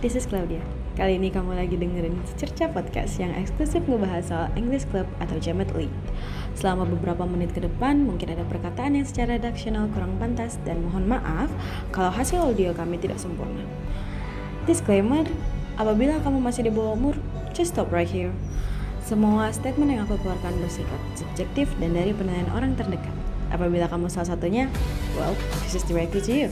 this is Claudia. Kali ini kamu lagi dengerin Secerca Podcast yang eksklusif ngebahas soal English Club atau Jamet League. Selama beberapa menit ke depan, mungkin ada perkataan yang secara redaksional kurang pantas dan mohon maaf kalau hasil audio kami tidak sempurna. Disclaimer, apabila kamu masih di bawah umur, just stop right here. Semua statement yang aku keluarkan bersifat subjektif dan dari penilaian orang terdekat. Apabila kamu salah satunya, well, this is directly to you.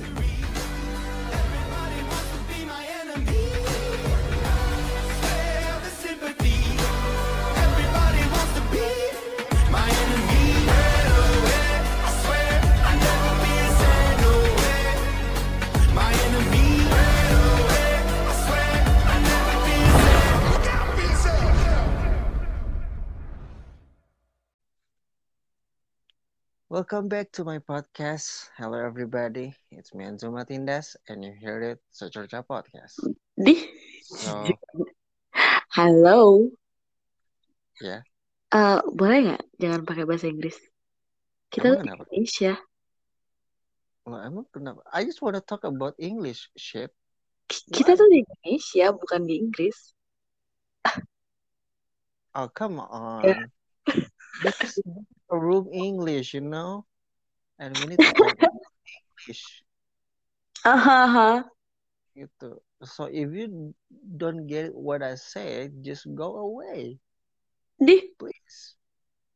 Welcome back to my podcast. Hello everybody, it's me Anzuma Tindas and you heard it Secerca Podcast. Di. So, Halo. ya, Eh, boleh nggak jangan pakai bahasa Inggris? Kita emang tuh di kenapa? Indonesia. Well, emang kenapa? I just want to talk about English shit. Kita Why? tuh di Indonesia, bukan di Inggris. Oh, come on. This is a room English, you know? And we need to talk English. Uh-huh. Ahaha. Gitu. So if you don't get what I say, just go away, Di. please.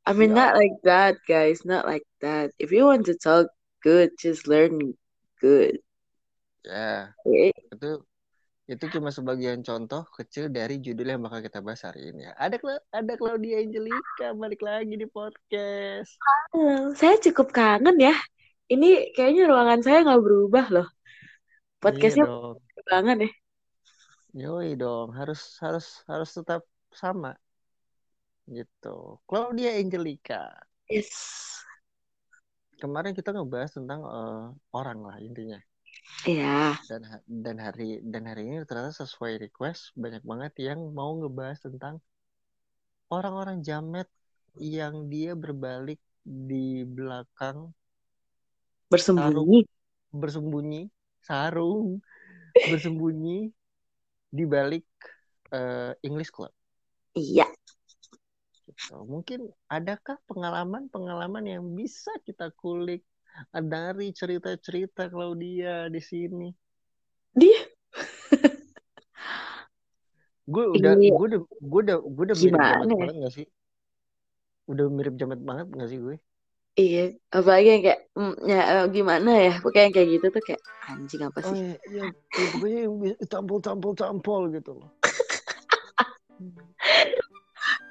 I mean, Ya, not like that, guys. Not like that. If you want to talk good, just learn good. Yeah. Okay? Itu itu cuma sebagian contoh kecil dari judul yang bakal kita bahas hari ini ya. Ada ada Claudia Angelica balik lagi di podcast. Halo, saya cukup kangen ya. Ini kayaknya ruangan saya nggak berubah loh. Iya Podcastnya dong. kangen ya. Yoi dong, harus harus harus tetap sama gitu. Claudia Angelica. Yes. Kemarin kita ngebahas tentang eh, orang lah intinya. Iya. Dan dan hari dan hari ini ternyata sesuai request banyak banget yang mau ngebahas tentang orang-orang jamet yang dia berbalik di belakang sarung Bersembunyi. bersembunyi sarung bersembunyi di balik eh, English Club Iya. gitu. Mungkin adakah pengalaman-pengalaman yang bisa kita kulik dari cerita-cerita Claudia di sini? Di. Gue udah Iya. gue udah gue udah gue udah mirip jamet ya? banget gak sih? Udah mirip jamet banget gak sih gue? Iya, apalagi yang kayak mm, ya eh, gimana ya, pokoknya yang kayak gitu tuh kayak anjing apa Oh sih? ya, ya, ya pokoknya yang bisa tampol-tampol tampol gitu loh.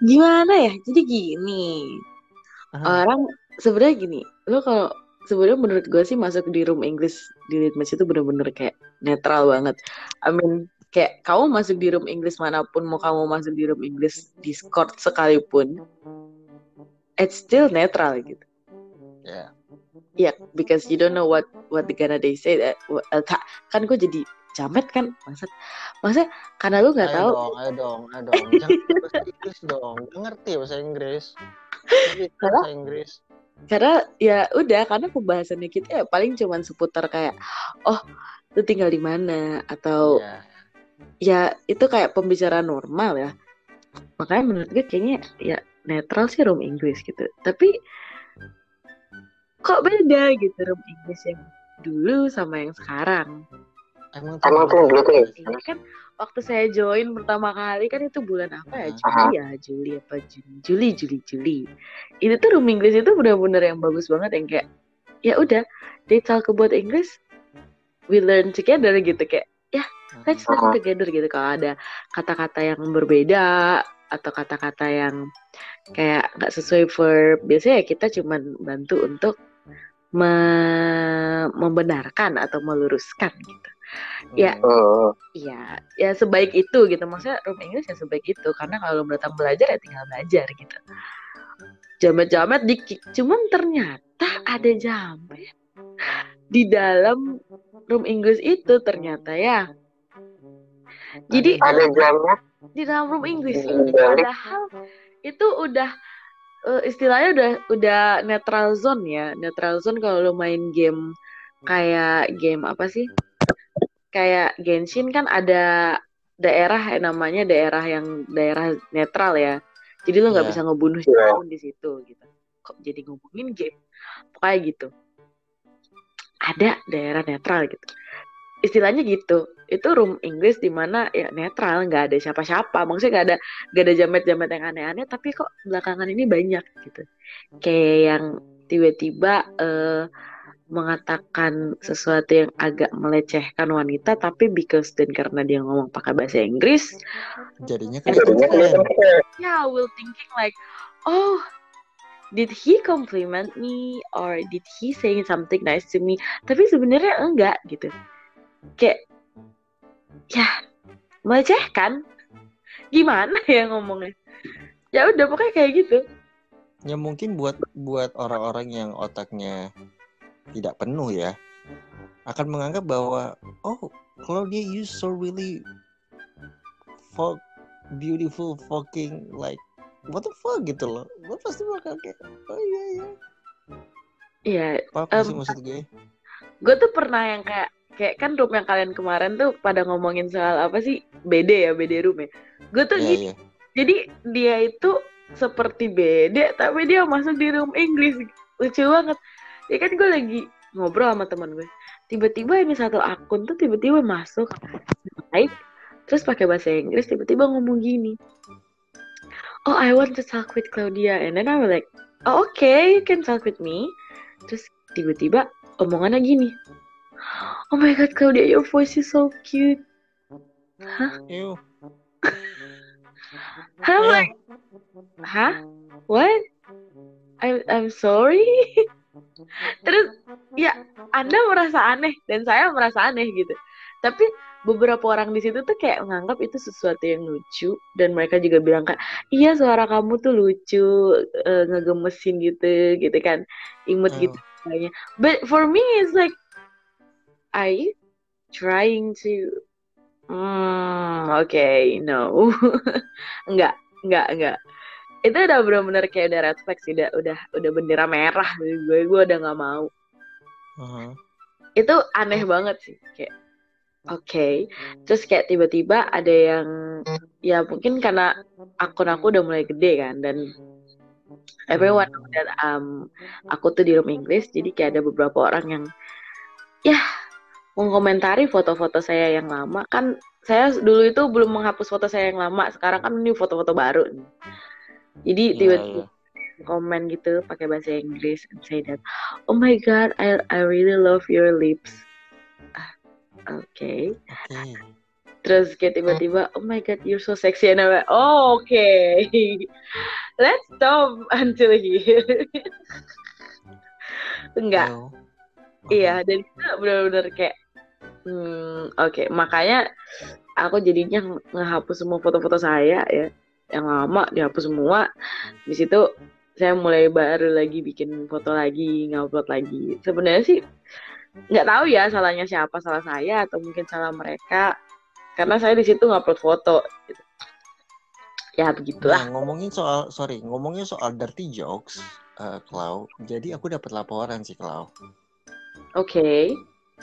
Gimana ya? Jadi gini, Ah, orang sebenarnya gini, lo kalau sebenarnya menurut gue sih masuk di room English di Litmus itu bener-bener kayak netral banget. I mean, kayak kamu masuk di room English mana pun, mau kamu masuk di room English Discord sekalipun, it's still netral gitu. ya. Ya, because you don't know what what the gonna they say that uh, ka- kan gue jadi jamet kan maksud maksudnya karena lu nggak tahu dong, ayo dong, ayo dong. Jangan bahasa Inggris dong. Gak ngerti bahasa Inggris. Bahasa Inggris. Karena ya udah karena pembahasannya kita ya paling cuman seputar kayak oh lu tinggal di mana? Atau Iya. ya itu kayak pembicaraan normal ya. Makanya menurut gue kayaknya ya netral sih room Inggris gitu. Tapi kok beda gitu room Inggris yang dulu sama yang sekarang Emang Emang tuh dulu tuh kan waktu saya join pertama kali kan itu bulan apa ya. Juli ya Juli apa Juni Juli Juli Juli. Itu tuh room Inggris itu benar-benar yang bagus banget yang kayak ya udah they talk about English we learn together gitu kayak ya let's learn together gitu. Kalau ada kata-kata yang berbeda atau kata-kata yang kayak nggak sesuai verb biasanya ya kita cuman bantu untuk me- membenarkan atau meluruskan gitu ya. Oh, Iya, ya sebaik itu gitu. Maksudnya room English ya sebaik itu. Karena kalau datang belajar ya tinggal belajar gitu. Jamet-jamet dikit. Cuman ternyata ada jamet di dalam room English itu ternyata ya. Jadi Ada jamnya. di dalam room English Iya. padahal itu udah eh, istilahnya udah udah netral zone ya. Netral zone kalau lo main game kayak game apa sih? Kayak Genshin kan ada daerah yang namanya daerah yang daerah netral ya. Jadi lu nggak Iya. bisa ngebunuh siapa pun di situ gitu. Kok jadi ngomongin game? Pokoknya gitu. Ada daerah netral gitu. Istilahnya gitu. Itu room Inggris di mana ya netral, nggak ada siapa-siapa. Maksudnya nggak ada nggak ada jamet-jamet yang aneh-aneh. Tapi kok belakangan ini banyak gitu. Kayak yang tiba-tiba eh, mengatakan sesuatu yang agak melecehkan wanita, tapi because dan karena dia ngomong pakai bahasa Inggris, Jadinya keren. yeah, will thinking like, oh, did he compliment me or did he saying something nice to me? Tapi sebenarnya enggak gitu. Kayak, ya, melecehkan. Gimana ya ngomongnya? Ya udah pokoknya kayak gitu. Ya mungkin buat buat orang-orang yang otaknya tidak penuh ya akan menganggap bahwa oh Claudia you so really fuck beautiful fucking like what the fuck gitu loh. Gue pasti bakal kayak oh iya iya. Iya, apa sih maksud gue? gue tuh pernah yang kayak kayak kan room yang kalian kemarin tuh pada ngomongin soal apa sih? BD ya BD room ya. Gue tuh Iya gini, iya. Jadi dia itu seperti BD tapi dia masuk di room Inggris. Lucu banget ya kan gue lagi ngobrol sama teman gue tiba-tiba ini satu akun tuh tiba-tiba masuk naik terus pakai bahasa Inggris tiba-tiba ngomong gini oh I want to talk with Claudia and then I was like oh, okay you can talk with me terus tiba-tiba omongannya gini oh my god Claudia your voice is so cute Ew. And I'm Ew. like Hah? What? I'm I'm sorry. Terus ya Anda merasa aneh dan saya merasa aneh gitu. Tapi beberapa orang di situ tuh kayak menganggap itu sesuatu yang lucu dan mereka juga bilang kan iya suara kamu tuh lucu eh, ngegemesin gitu gitu kan imut gitu kayaknya but for me it's like are you trying to hmm okay no. Enggak enggak enggak itu udah bener-bener kayak udah red flag sih udah udah udah bendera merah gue gue udah nggak mau Uh-huh. itu aneh banget sih kayak oke terus kayak tiba-tiba ada yang ya mungkin karena akun aku udah mulai gede kan dan everyone that um, aku tuh di room Inggris jadi kayak ada beberapa orang yang ya mengomentari foto-foto saya yang lama kan saya dulu itu belum menghapus foto saya yang lama sekarang kan ini foto-foto baru nih. Jadi Iya, tiba-tiba iya. komen gitu pakai bahasa Inggris and say that oh my god I I really love your lips. Ah, oke. Oke. terus kayak tiba-tiba oh my god you're so sexy. And I'm like oh okay let's stop until here. Enggak. Ew. iya dan itu benar-benar kayak hmm, oke. Makanya aku jadinya nge- ngehapus semua foto-foto saya ya yang lama dihapus semua di situ saya mulai baru lagi bikin foto lagi ngupload lagi sebenarnya sih nggak tahu ya salahnya siapa salah saya atau mungkin salah mereka karena saya di situ ngupload foto gitu. ya begitulah Nah, ngomongin soal sorry, ngomongin soal dirty jokes, eh Klau. Jadi aku dapat laporan sih, Klau. oke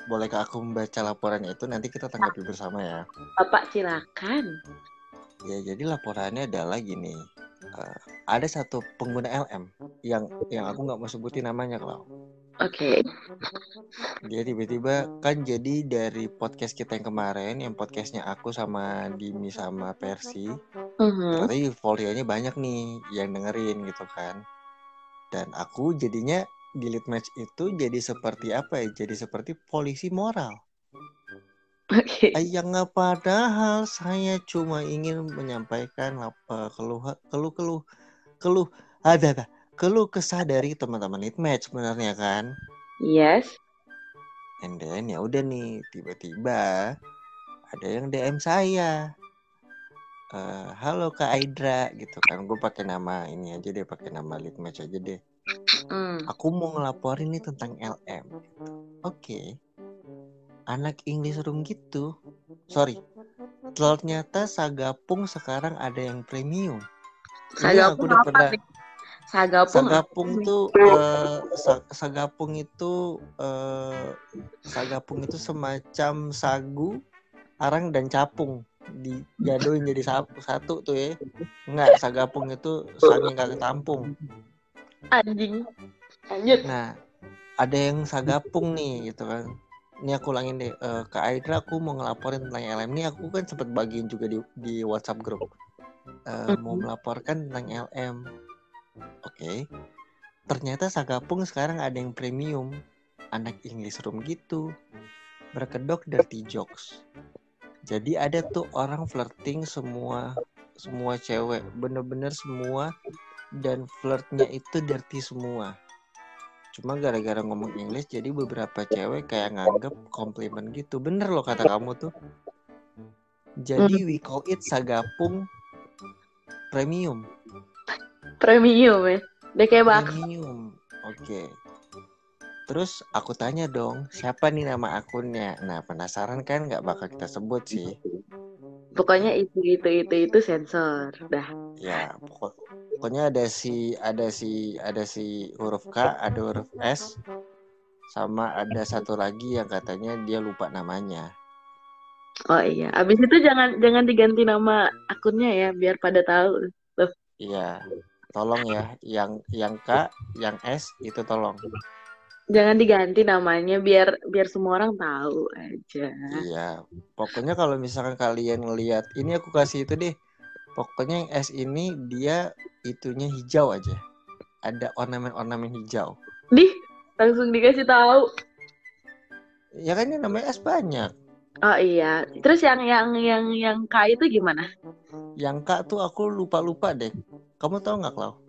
Bolehkah aku membaca laporannya itu nanti kita tanggapi bersama ya? bapak silakan Ya, jadi laporannya adalah gini. Eh, ada satu pengguna LM yang yang aku nggak mau sebutin namanya, Klau. oke Dia tiba-tiba kan jadi dari podcast kita yang kemarin, yang podcastnya aku sama Dimi sama Persi, Mhm. ternyata euforia-nya banyak nih yang dengerin gitu kan. Dan aku jadinya di lead match itu jadi seperti apa ya? Jadi seperti polisi moral. Eh, Yang padahal saya cuma ingin menyampaikan apa keluh keluh keluh keluh ada ada keluh kesah dari teman-teman match sebenarnya kan. yes. And then ya udah nih tiba-tiba ada yang DM saya. Eh, halo Kak Aidra gitu kan. Gue pakai nama ini aja deh pakai nama lead match aja deh. Hmm. aku mau ngelaporin nih tentang LM oke anak English room gitu sorry ternyata Sagapung sekarang ada yang premium Ini Sagapung aku udah apa pernah nih? Sagapung. Sagapung tuh eh, sa- Sagapung itu eh, Sagapung itu semacam sagu arang dan capung dijadoin jadi satu, satu tuh ya. Enggak, sagapung itu sange kagak tampung. Anjing. Lanjut. Nah, ada yang sagapung nih gitu kan. Ini aku ulangin deh Eh, ke Aidra aku mau ngelaporin tentang LM ini aku kan sempat bagiin juga di di WhatsApp grup. Eh, mau Mhm. melaporkan tentang LM. Oke. Ternyata sagapung sekarang ada yang premium. Anak English room gitu. Berkedok dirty jokes. Jadi ada tuh orang flirting semua semua cewek, bener-bener semua dan flirtnya itu dirty semua. Cuma gara-gara ngomong English jadi beberapa cewek kayak nganggep komplimen gitu. Bener loh kata kamu tuh. Jadi we call it sagapung premium. Premium ya. Udah kayak bak. Premium. Oke. Terus aku tanya dong, siapa nih nama akunnya? Nah, penasaran kan nggak bakal kita sebut sih. Pokoknya itu itu itu itu sensor. Dah. Ya, pokok- pokoknya ada si ada si ada si huruf K, ada huruf S, sama ada satu lagi yang katanya dia lupa namanya. Oh iya. Abis itu jangan jangan diganti nama akunnya ya biar pada tahu. Iya. Tolong ya, yang yang K, yang S itu tolong. Jangan diganti namanya biar biar semua orang tahu aja. Iya. Pokoknya kalau misalkan kalian ngelihat, ini aku kasih itu deh. Pokoknya yang S ini dia itunya hijau aja. Ada ornamen-ornamen hijau. Dih, langsung dikasih tahu. Ya kan ini namanya S banyak. Oh iya. Terus yang yang yang yang K itu gimana? Yang K tuh aku lupa-lupa deh. Kamu tahu nggak, Klau?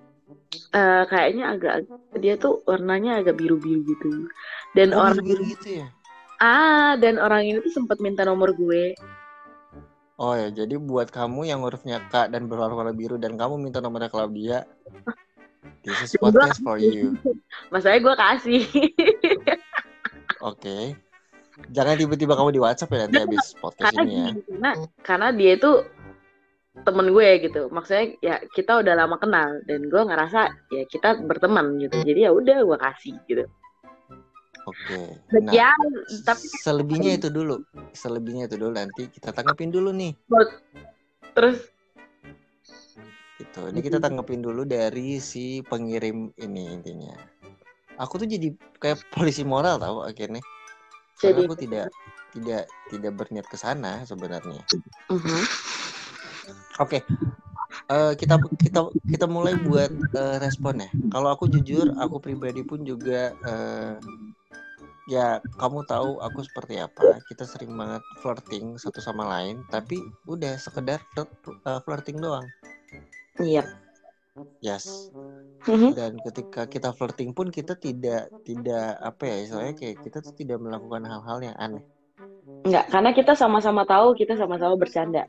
Eh, kayaknya agak dia tuh warnanya agak biru-biru gitu. Dan Oh, orang biru-biru gitu ya? ah dan orang ini tuh sempat minta nomor gue. Oh ya, jadi buat kamu yang hurufnya K dan berwarna biru dan kamu minta nomornya Claudia, this is podcast for you. Masalahnya gue kasih. Oke. Jangan tiba-tiba kamu di WhatsApp ya nanti habis podcast karena ini ya. karena karena dia itu temen gue gitu. Maksudnya ya kita udah lama kenal dan gue ngerasa ya kita berteman gitu. Jadi ya udah gue kasih gitu. Oke. Nah, ya tapi selebihnya itu dulu. Selebihnya itu dulu nanti kita tanggapin dulu nih. terus Gitu. Ini kita tanggapin dulu dari si pengirim ini intinya. Aku tuh jadi kayak polisi moral tau akhirnya. Karena Jadi- aku tidak tidak tidak berniat ke sana sebenarnya. Mhm. Oke. Eh, kita kita kita mulai buat eh, respon ya. Kalau aku jujur, aku pribadi pun juga eh, ya kamu tahu aku seperti apa. Kita sering banget flirting satu sama lain, tapi udah sekedar flirt, eh, flirting doang. Iya. Yes. Mhm. Dan ketika kita flirting pun kita tidak tidak apa ya, istilahnya kayak kita tuh tidak melakukan hal-hal yang aneh. Enggak, karena kita sama-sama tahu kita sama-sama bercanda.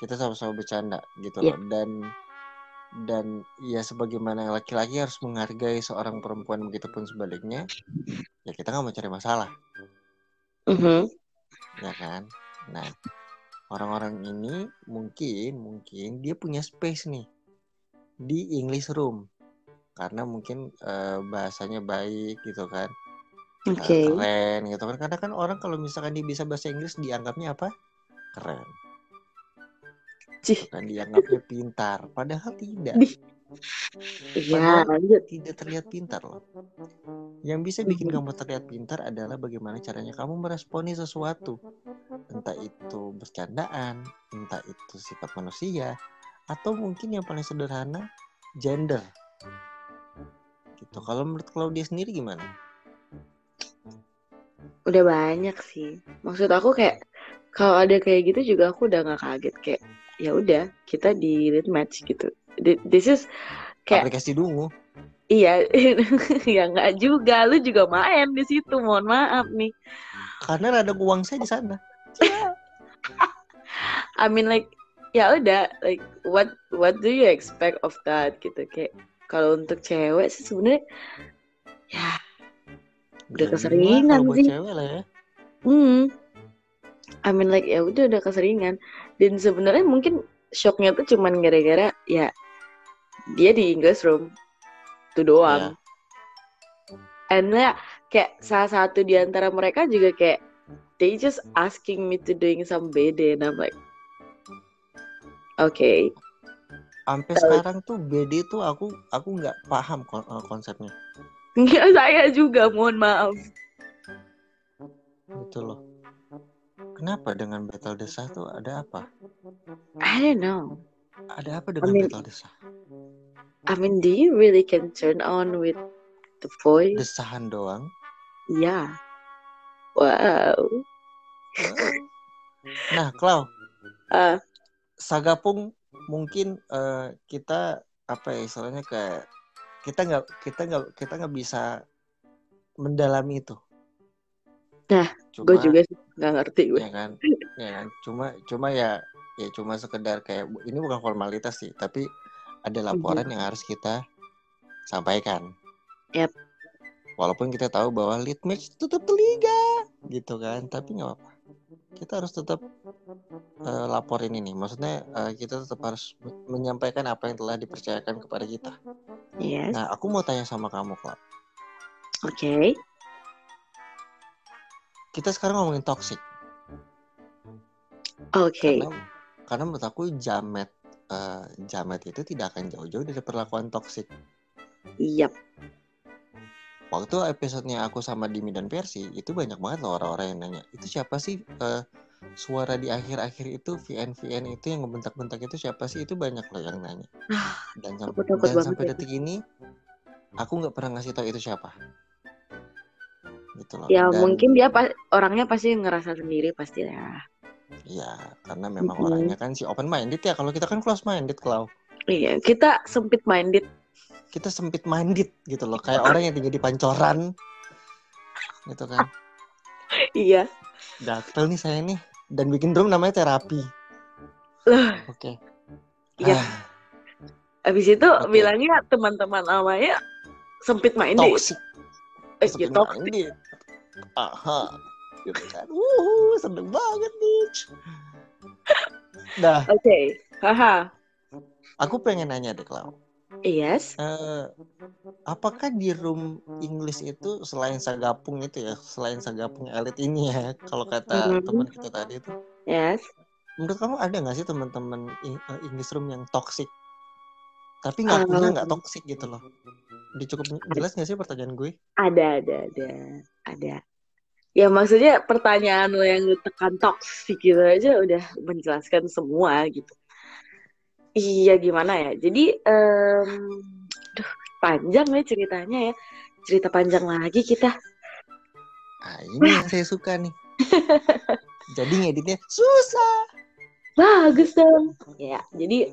Kita sama-sama bercanda gitu Iya. loh. Dan dan ya sebagaimana laki-laki harus menghargai seorang perempuan begitupun sebaliknya, ya kita nggak mau cari masalah, Mhm. ya kan? Nah, orang-orang ini mungkin mungkin dia punya space nih di English room karena mungkin eh, bahasanya baik gitu kan. Oke. keren gitu kan karena kan orang kalau misalkan dia bisa bahasa Inggris dianggapnya apa keren Cih. kan dianggapnya pintar padahal tidak. Iya, lanjut. tidak terlihat pintar loh. Yang bisa bikin kamu terlihat pintar adalah bagaimana caranya kamu meresponi sesuatu. Entah itu bercandaan entah itu sifat manusia atau mungkin yang paling sederhana gender. Gitu. Kalau menurut Claudia sendiri gimana? Udah banyak sih. Maksud aku kayak kalau ada kayak gitu juga aku udah nggak kaget kayak ya udah kita di lead match gitu. Thi- This is kayak aplikasi dungu. Iya ya nggak juga. Lu juga main di situ mohon maaf nih. Karena ada uang saya di sana. I mean like ya udah like what what do you expect of that gitu. Kayak kalau untuk cewek sih sebenarnya ya Udah Ya, keseringan sih. cewek lah ya. Hmm. I mean like ya udah udah keseringan dan sebenarnya mungkin shocknya tuh cuman gara-gara ya dia di English room itu doang Iya. and ya kayak salah satu di antara mereka juga kayak they just asking me to doing some BD and I'm like okay Sampai Tahu. sekarang tuh BD tuh aku aku nggak paham kon- eh, konsepnya. Nggak, saya juga mohon maaf Gitu loh. Kenapa dengan battle desah tuh ada apa? I don't know Ada apa dengan mean- battle desah? I mean do you really can turn on with the voice Desahan doang. yeah wow Nah, Klau, Ah. Sagapung mungkin eh, kita apa ya istilahnya kayak kita nggak kita nggak kita nggak bisa mendalami itu. Nah, Cuma, gue juga sih nggak ngerti gue ya kan, ya kan. Cuma cuma ya ya cuma sekedar kayak ini bukan formalitas sih, tapi ada laporan yang harus kita sampaikan. Yap. Walaupun kita tahu bahwa lead match tetap ke liga, gitu kan, tapi nggak apa-apa. Kita harus tetap eh, laporin ini. Maksudnya eh, kita tetap harus me- menyampaikan apa yang telah dipercayakan kepada kita. yes Nah, aku mau tanya sama kamu, Kak. oke Kita sekarang ngomongin toxic. oke Karena karena menurut aku jamet eh, jamet itu tidak akan jauh-jauh dari perlakuan toxic. Yap. Waktu episodenya aku sama Dimi dan Persi itu banyak banget loh orang-orang yang nanya itu siapa sih eh, suara di akhir-akhir itu VN VN itu yang ngebentak-bentak itu siapa sih itu banyak loh yang nanya dan, sam- Aku dan sampai ya. detik ini aku nggak pernah ngasih tahu itu siapa gitu loh Ya Dan- mungkin dia pa- orangnya pasti ngerasa sendiri pasti ya. Iya, karena memang Mm-mm. orangnya kan si open minded ya. Kalau kita kan close minded, kalau Iya, kita sempit minded. kita sempit minded gitu loh. Kayak orang yang tinggal di pancoran, gitu kan. Iya. Gatel nih saya nih. Dan bikin room namanya terapi. Oke. Iya. Ah, Habis itu Oke. bilangnya teman-teman namanya sempit minded. toxic. Eh, Sempit gitu. minded. Aha. Gitu kan. Wuh, seneng banget nih. Nah, Oke. Haha. aku pengen nanya deh, Clau. Yes. Eh, apakah di room English itu selain sagapung itu ya, selain sagapung elit ini ya, kalau kata Mhm. teman kita tadi itu, Yes. menurut kamu ada nggak sih teman-teman eh, English room yang toxic? Tapi ngakunya nggak Um. toxic gitu loh. Udah cukup jelas nggak sih pertanyaan gue? Ada, ada, ada, ada. Ya maksudnya pertanyaan lo yang tekan toxic gitu aja udah menjelaskan semua gitu. Iya gimana ya? Jadi, em, duh, panjang nih ceritanya ya. Cerita panjang lagi kita. Nah, ini yang saya suka nih. Jadi ngeditnya susah. Bagus dong. Ya, jadi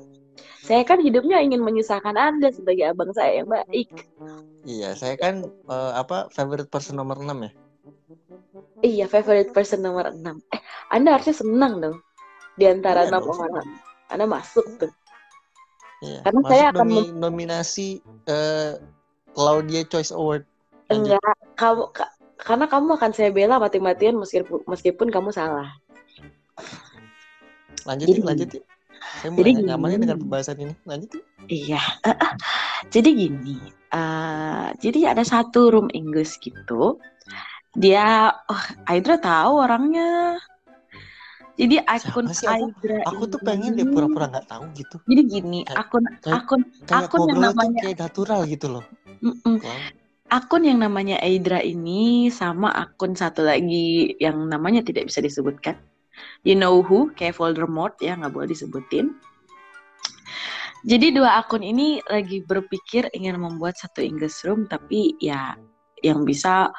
saya kan hidupnya ingin menyusahkan Anda sebagai abang saya yang baik. Iya, saya kan eh, apa favorite person nomor 6 ya. Iya, favorite person nomor 6. Eh, Anda harusnya senang dong. Di antara Iya enam orang. Anda masuk tuh. Iya. Karena Masuk saya akan nomi- nominasi eh, Claudia Choice Award. Lanjut. Enggak, kamu ka- karena kamu akan saya bela mati-matian meskipun meskipun kamu salah. Lanjut Jadi yuk, lanjut yuk. Saya jadi mulai nyaman nih gini. dengan pembahasan ini. Lanjut. Iya. Jadi gini, eh, jadi ada satu room English gitu. Dia, oh, Aidra tahu orangnya. Jadi akun sih? Aku- Aidra Aku tuh pengen deh ini- pura-pura nggak tahu gitu. Jadi gini, Kayak- akun kayak- akun Kayak Akun yang namanya- kayak natural gitu loh. mm-mm. Clau. akun yang namanya Aidra ini sama akun satu lagi yang namanya tidak bisa disebutkan. You know who, kayak Voldemort ya nggak boleh disebutin. Jadi dua akun ini lagi berpikir ingin membuat satu English room tapi ya yang bisa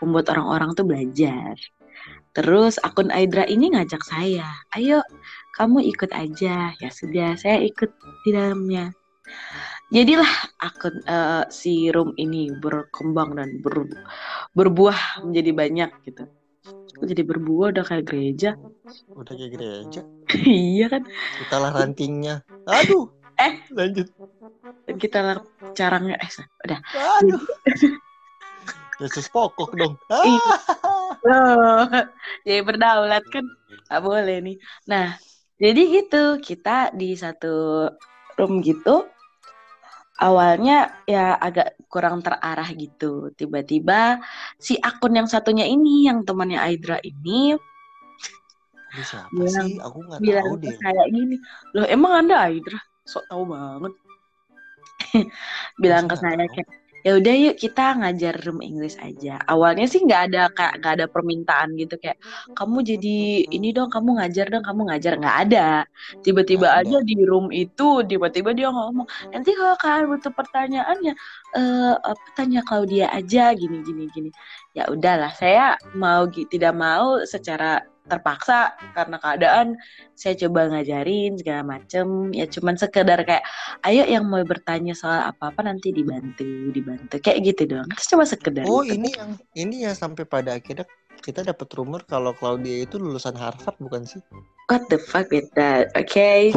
membuat orang-orang tuh belajar. Terus akun Aidra ini ngajak saya, ayo kamu ikut aja. Ya sudah, saya ikut di dalamnya. Jadilah akun eh, si room ini berkembang dan ber- berbuah menjadi banyak gitu. Kok Jadi berbuah udah kayak gereja. Udah kayak gereja. iya kan? Kita lah rantingnya. Aduh. Eh. Lanjut. Kita lah carangnya eh udah. Aduh. Yesus pokok dong. Ah. Loh, jadi berdaulat kan nggak boleh nih. Nah, jadi gitu kita di satu room gitu awalnya ya agak kurang terarah gitu. Tiba-tiba si akun yang satunya ini, yang temannya Aidra ini Ini siapa Bilang- sih? Aku nggak tahu bilang ke deh. saya gini, loh emang anda Aidra? Sok tahu banget. bilang ke Masa nggak saya kayak ya udah yuk kita ngajar room English aja. Awalnya sih nggak ada kayak nggak ada permintaan gitu kayak kamu jadi ini dong, kamu ngajar dong, kamu ngajar nggak ada. Tiba-tiba aja di room itu tiba-tiba dia ngomong nanti kalau kalian butuh pertanyaan ya eh apa tanya Claudia aja gini gini gini. Ya udahlah, saya mau tidak mau secara terpaksa karena keadaan saya coba ngajarin segala macem. Ya cuman sekedar kayak ayo yang mau bertanya soal apa apa nanti dibantu dibantu. Kayak gitu doang. Terus cuma sekedar Oh itu. ini yang ini ya sampai pada akhirnya kita dapat rumor kalau Claudia itu lulusan Harvard bukan sih? what the fuck with that? Okay.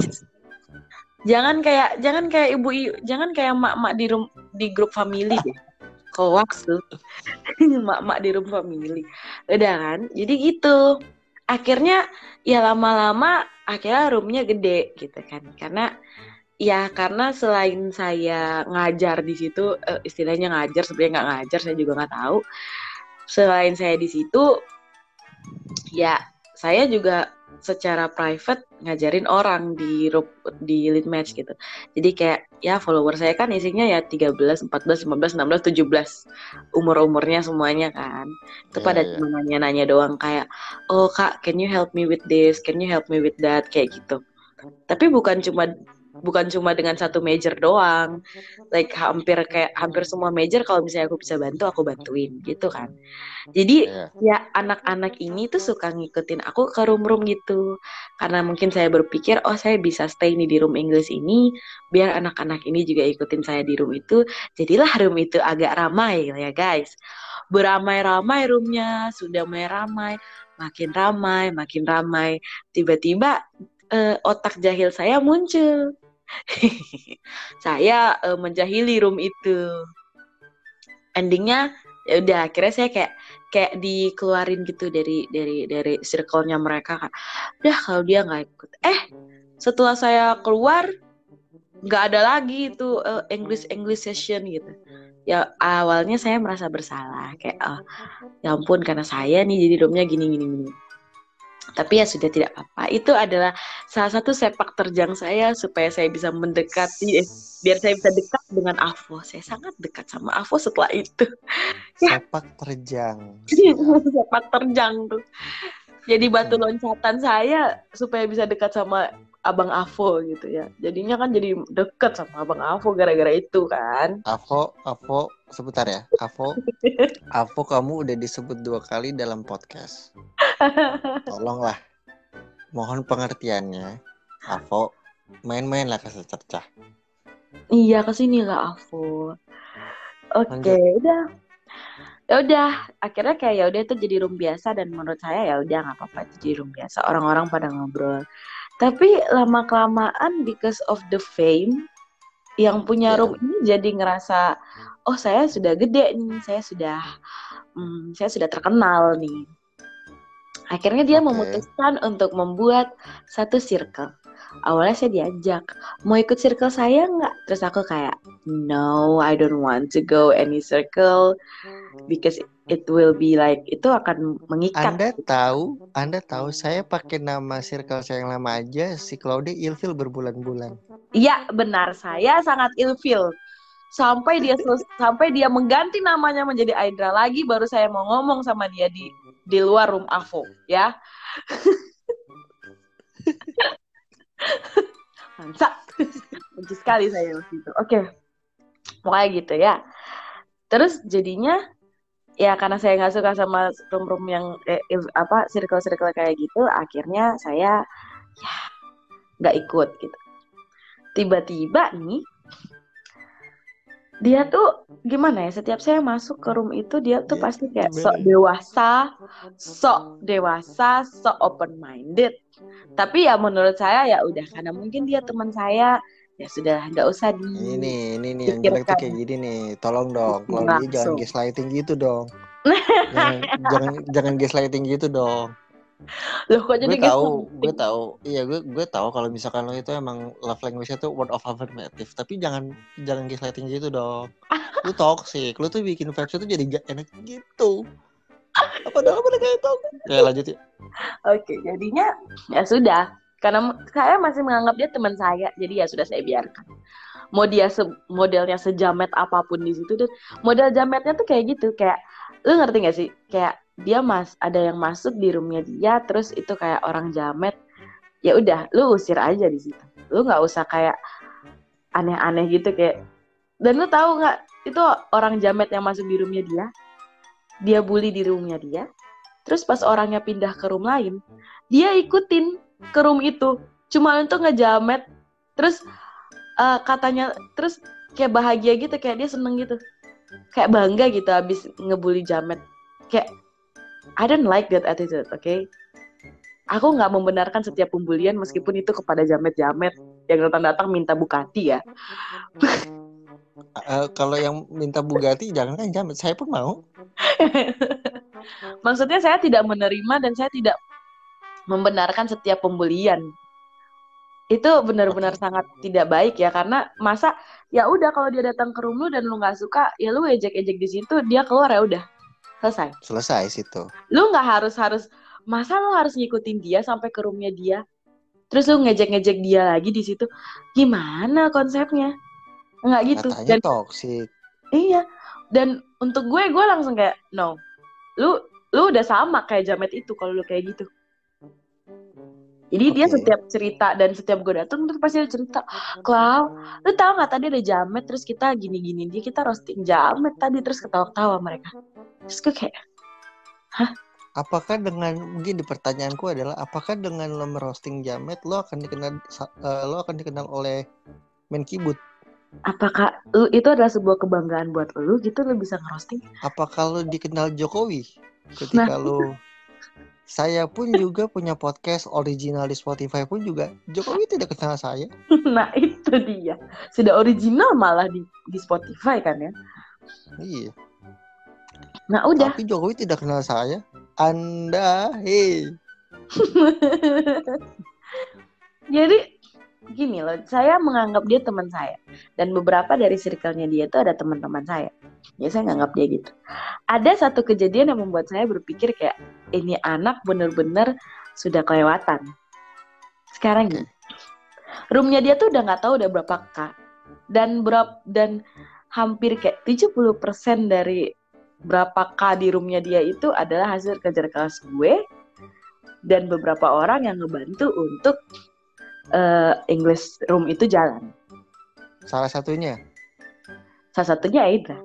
Jangan kayak jangan kayak ibu i- jangan kayak mak-mak di rum, di grup family deh. Hoax tuh mak-mak di room family. Udah kan? Jadi gitu akhirnya ya lama-lama akhirnya roomnya gede gitu kan. Karena ya karena selain saya ngajar di situ eh, istilahnya ngajar sebenarnya nggak ngajar saya juga nggak tahu. Selain saya di situ ya saya juga secara private ngajarin orang di di lead match gitu. Jadi kayak ya follower saya kan isinya ya 13, 14, 15, 16, 17 umur-umurnya semuanya kan. Itu pada iya. cuma nanya-nanya doang kayak oh kak can you help me with this? Can you help me with that? Kayak gitu. Tapi bukan cuma bukan cuma dengan satu major doang. Like hampir kayak hampir semua major kalau misalnya aku bisa bantu aku bantuin gitu kan. Jadi Iya. ya anak-anak ini tuh suka ngikutin aku ke room-room gitu. Karena mungkin saya berpikir oh saya bisa stay nih di room English ini biar anak-anak ini juga ikutin saya di room itu. Jadilah room itu agak ramai ya guys. Beramai-ramai roomnya sudah mulai ramai makin ramai makin ramai. Tiba-tiba eh, otak jahil saya muncul saya eh, menjahili room itu. Endingnya ya udah akhirnya saya kayak kayak dikeluarin gitu dari dari dari circle-nya mereka kan udah kalau dia nggak ikut. Eh setelah saya keluar nggak ada lagi itu eh, English English session gitu. Ya awalnya saya merasa bersalah kayak ah ya ampun karena saya nih jadi roomnya gini gini gini tapi ya sudah tidak apa-apa itu adalah salah satu sepak terjang saya supaya saya bisa mendekati eh, biar saya bisa dekat dengan Avo saya sangat dekat sama Avo setelah itu Sepak terjang. sepak terjang tuh. Jadi batu loncatan saya supaya bisa dekat sama Abang Avo gitu ya. Jadinya kan jadi dekat sama Abang Avo gara-gara itu kan. Avo, Avo, sebentar ya. Avo, Avo kamu udah disebut dua kali dalam podcast. Tolonglah. Mohon pengertiannya. Avo, main-mainlah ke secercah. Iya ke sini lah Avo. Oke, Lanjut. udah. Ya udah, akhirnya kayak ya udah itu jadi room biasa dan menurut saya ya udah nggak apa-apa itu jadi room biasa. Orang-orang pada ngobrol. Tapi lama kelamaan because of the fame yang punya Ya. room ini jadi ngerasa oh saya sudah gede nih, saya sudah hmm, saya sudah terkenal nih. Akhirnya dia Oke. memutuskan untuk membuat satu circle. Awalnya saya diajak, mau ikut circle saya nggak? Terus aku kayak, no, I don't want to go any circle because it will be like itu akan mengikat. Anda tahu, Anda tahu saya pakai nama circle saya yang lama aja si Claudia ilfil berbulan-bulan. Iya benar, saya sangat ilfil. Sampai dia sampai dia mengganti namanya menjadi Aidra lagi, baru saya mau ngomong sama dia di di luar room Avo, ya. Mantap. Benci sekali saya waktu itu. Oke. Pokoknya gitu ya. Terus jadinya ya karena saya nggak suka sama room-room yang eh, il- apa circle-circle kayak gitu, akhirnya saya ya nggak ikut gitu. Tiba-tiba nih dia tuh gimana ya setiap saya masuk ke room itu dia tuh Dia pasti kayak sok dewasa sok dewasa sok open minded tapi ya menurut saya ya udah karena mungkin dia teman saya ya sudah nggak usah di Ini nih, ini nih yang jelek tuh kayak gini nih. Tolong dong, Claudia Langsung. jangan gaslighting gitu dong. jangan, jangan jangan gaslighting gitu dong. Loh kok jadi gue gitu? tahu gue tahu iya gue gue tahu kalau misalkan lo itu emang love language-nya tuh word of affirmative tapi jangan jangan gaslighting gitu dong lu toxic lu tuh bikin vibes tuh jadi gak enak gitu apa dalam udah kayak itu ya lanjut ya Oke, jadinya ya sudah. Karena saya masih menganggap dia teman saya, jadi ya sudah saya biarkan. Mau dia se- modelnya sejamet apa pun di situ dan model jametnya tuh kayak gitu, kayak lu ngerti gak sih? Kayak dia mas ada yang masuk di roomnya dia, terus itu kayak orang jamet. Ya udah, lu usir aja di situ. Lu nggak usah kayak aneh-aneh gitu kayak. Dan lu tahu nggak itu orang jamet yang masuk di roomnya dia, dia bully di roomnya dia, Terus pas orangnya pindah ke room lain, dia ikutin ke room itu. Cuma untuk ngejamet. Terus eh, katanya, terus kayak bahagia gitu, kayak dia seneng gitu. Kayak bangga gitu abis ngebully jamet. Kayak, I don't like that attitude, oke? Aku nggak membenarkan setiap pembulian meskipun itu kepada jamet-jamet yang datang-datang minta Bugatti ya. Eh, kalau yang minta Bugatti jangan kan jamet saya pun mau Maksudnya saya tidak menerima dan saya tidak membenarkan setiap pembulian. Itu benar-benar sangat tidak baik ya karena masa ya udah kalau dia datang ke room lu dan lu nggak suka ya lu ejek-ejek di situ dia keluar ya udah selesai. selesai situ Lu nggak harus harus masa lu harus ngikutin dia sampai ke roomnya dia. Terus lu ngejek-ngejek dia lagi di situ. Gimana konsepnya? Nggak gitu. katanya Dan toxic Iya. Dan untuk gue, gue langsung kayak no. Lu lu udah sama kayak Jamet itu kalau lu kayak gitu. Jadi dia Oke. setiap cerita dan setiap gue datang tuh pasti dia cerita, Klau, lu tahu nggak tadi ada Jamet terus kita gini-gini dia kita roasting Jamet tadi terus ketawa-ketawa mereka. Terus gue kayak, apakah dengan mungkin di pertanyaanku adalah apakah dengan lo merosting jamet lo akan dikenal eh, lo akan dikenal oleh Menkibut apakah lu itu adalah sebuah kebanggaan buat lu gitu lu bisa ngerosting? apakah lo dikenal Jokowi ketika lo saya pun juga punya podcast original di Spotify pun juga Jokowi tidak kenal saya nah itu dia. Sudah original malah di di Spotify kan ya. iya Nah udah. tapi Jokowi tidak kenal saya anda hei Jadi gini loh, saya menganggap dia teman saya dan beberapa dari circle-nya dia itu ada teman-teman saya. Ya saya nganggap dia gitu. Ada satu kejadian yang membuat saya berpikir kayak ini anak bener-bener sudah kelewatan. Sekarang gini, roomnya dia tuh udah nggak tahu udah berapa k dan berap dan hampir kayak 70% dari berapa k di roomnya dia itu adalah hasil kerja keras gue dan beberapa orang yang ngebantu untuk eh, English room itu jalan. salah satunya Salah satunya Aidra.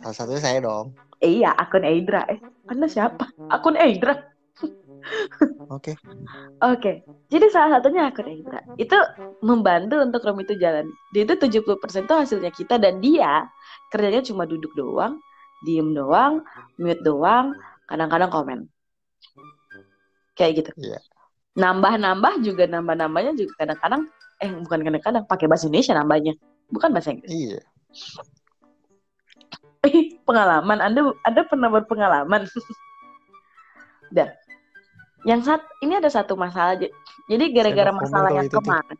salah satunya saya dong Eh, iya, akun Aidra. Eh, Anda siapa? Akun Aidra. oke Oke. Jadi salah satunya akun Aidra. Itu membantu untuk room itu jalan. Dia itu 70% tuh hasilnya kita dan dia kerjanya cuma duduk doang, diem doang, mute doang, kadang-kadang komen. Kayak gitu. Iya. Nambah-nambah juga nambah-nambahnya juga kadang-kadang eh bukan kadang-kadang pakai bahasa Indonesia nambahnya. Bukan bahasa Inggris. iya pengalaman Anda Anda pernah berpengalaman Dah. Yang saat ini ada satu masalah. Jadi gara-gara masalah yang tuh. kemarin.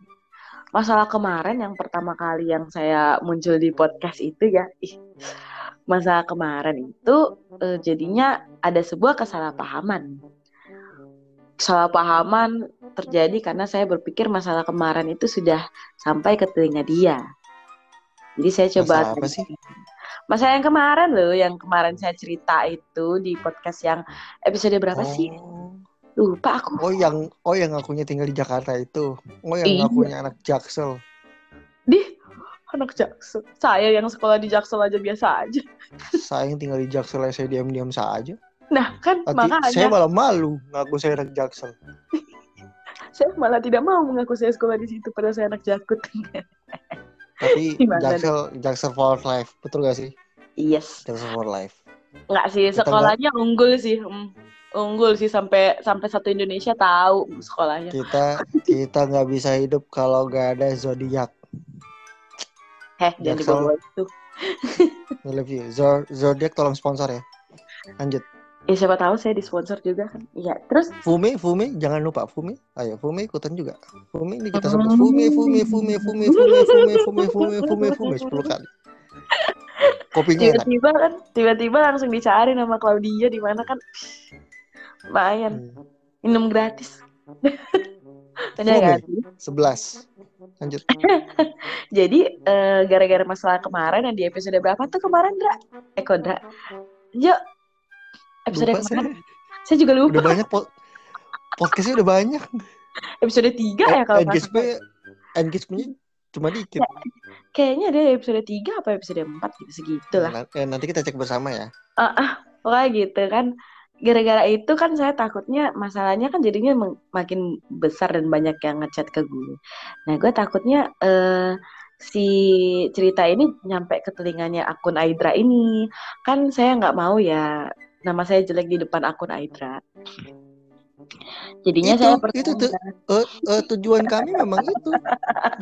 Masalah kemarin yang pertama kali yang saya muncul di podcast itu ya. Ih, masalah kemarin itu eh, jadinya ada sebuah kesalahpahaman. Kesalahpahaman terjadi karena saya berpikir masalah kemarin itu sudah sampai ke telinga dia. Jadi saya coba Masalah apa sih? Masalah yang kemarin loh, yang kemarin saya cerita itu di podcast yang episode berapa sih? Oh. Lupa aku. Oh yang oh yang akunya tinggal di Jakarta itu. Oh yang Iya. akunya anak Jaksel. Anak Jaksel. Saya yang sekolah di Jaksel aja biasa aja. Saya yang tinggal di Jaksel saya diam-diam saja. Nah, kan Nanti makanya saya saya, malah malu ngaku saya anak Jaksel. malah tidak mau mengaku saya sekolah di situ padahal saya anak Jakut. Tapi Gimana Jaksel Jaksel for life. Betul gak sih? yes. Jaksel for life. Enggak sih, sekolahnya unggul sih. Hmm, Unggul sih sampai sampai satu Indonesia tahu sekolahnya. Kita kita nggak bisa hidup kalau nggak ada zodiak. Heh, jangan dibawa itu. I love you. Zor- Zodiak tolong sponsor ya. Lanjut. Ya siapa tahu saya disponsor juga kan. Iya. Terus Fume, Fume, jangan lupa Fume. Ayo Fume ikutan juga. Fume ini kita Hmm. sebut Fume, Fume, Fume, Fume, Fume, Fume, Fume, Fume, Fume, Fume 10 kali. Kopinya tiba-tiba kan tiba-tiba langsung dicari nama Claudia di mana kan. Lumayan Hmm. minum gratis. Bener Fume. kan? 11. Lanjut. Jadi eh, gara-gara masalah kemarin yang di episode berapa tuh kemarin Dra? Eh kok Dra? Jo, episode Lupa kemarin. saya. Saya juga Udah lupa. banyak po- podcastnya udah banyak. Episode 3 ya kalau nggak salah. Engagement cuma dikit. Kayaknya ada episode 3 apa episode 4 gitu segitu lah. Nah, eh, nanti kita cek bersama ya. Ah, ah, pokoknya gitu kan. Gara-gara itu kan saya takutnya masalahnya kan jadinya makin besar dan banyak yang ngechat ke gue. Nah, gue takutnya eh si cerita ini nyampe ke telinganya akun Aidra ini. Kan saya nggak mau ya nama saya jelek di depan akun Aidra. Jadinya Itu- saya itu tuh. Eh, eh, tujuan kami memang itu.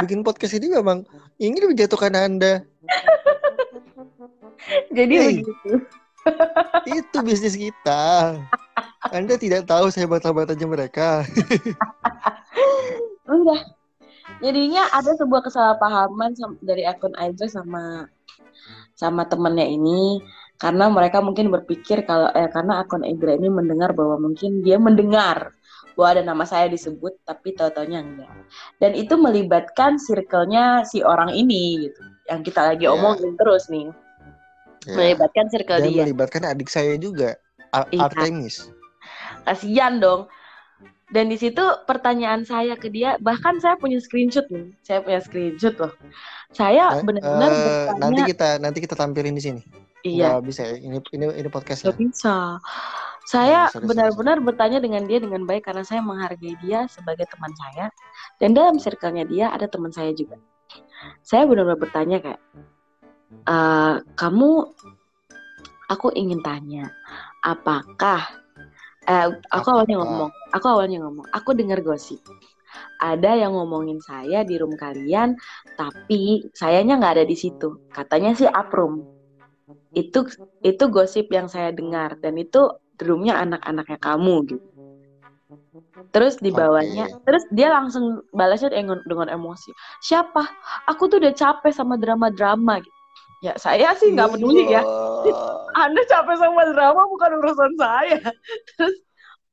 Bikin podcast ini memang ingin menjatuhkan Anda. jadi Hey. begitu. Itu bisnis kita. Anda tidak tahu sehebat-hebatnya mereka. Udah. Jadinya ada sebuah kesalahpahaman dari akun Aidra sama sama temennya ini karena mereka mungkin berpikir kalau eh karena akun Aidra ini mendengar bahwa mungkin dia mendengar bahwa ada nama saya disebut tapi tahu-taunya enggak. Dan itu melibatkan circle-nya si orang ini gitu. Yang kita lagi Ya. omongin terus nih. Ya. Melibatkan circle Dan dia. melibatkan adik saya juga, Ar- Iya. Artemis. kasihan dong. Dan di situ pertanyaan saya ke dia, bahkan saya punya screenshot nih, saya punya screenshot loh. Saya Eh, benar-benar eh, bertanya, nanti kita nanti kita tampilin di sini. iya, Nggak bisa ya. Ini ini ini podcastnya. nggak bisa. Saya benar-benar bertanya dengan dia dengan baik karena saya menghargai dia sebagai teman saya. Dan dalam circle-nya dia ada teman saya juga. Saya benar-benar bertanya kayak, "Eh, kamu, aku ingin tanya, apakah eh, aku awalnya Apakah? ngomong, aku awalnya ngomong, aku dengar gosip. Ada yang ngomongin saya di room kalian, tapi sayanya nggak ada di situ. Katanya sih uproom. Itu itu gosip yang saya dengar dan itu roomnya anak-anaknya kamu gitu. Terus di bawahnya, terus dia langsung balasnya dengan, dengan emosi. Siapa? Aku tuh udah capek sama drama-drama gitu. Ya saya sih nggak peduli ya. Anda capek sama drama bukan urusan saya. Terus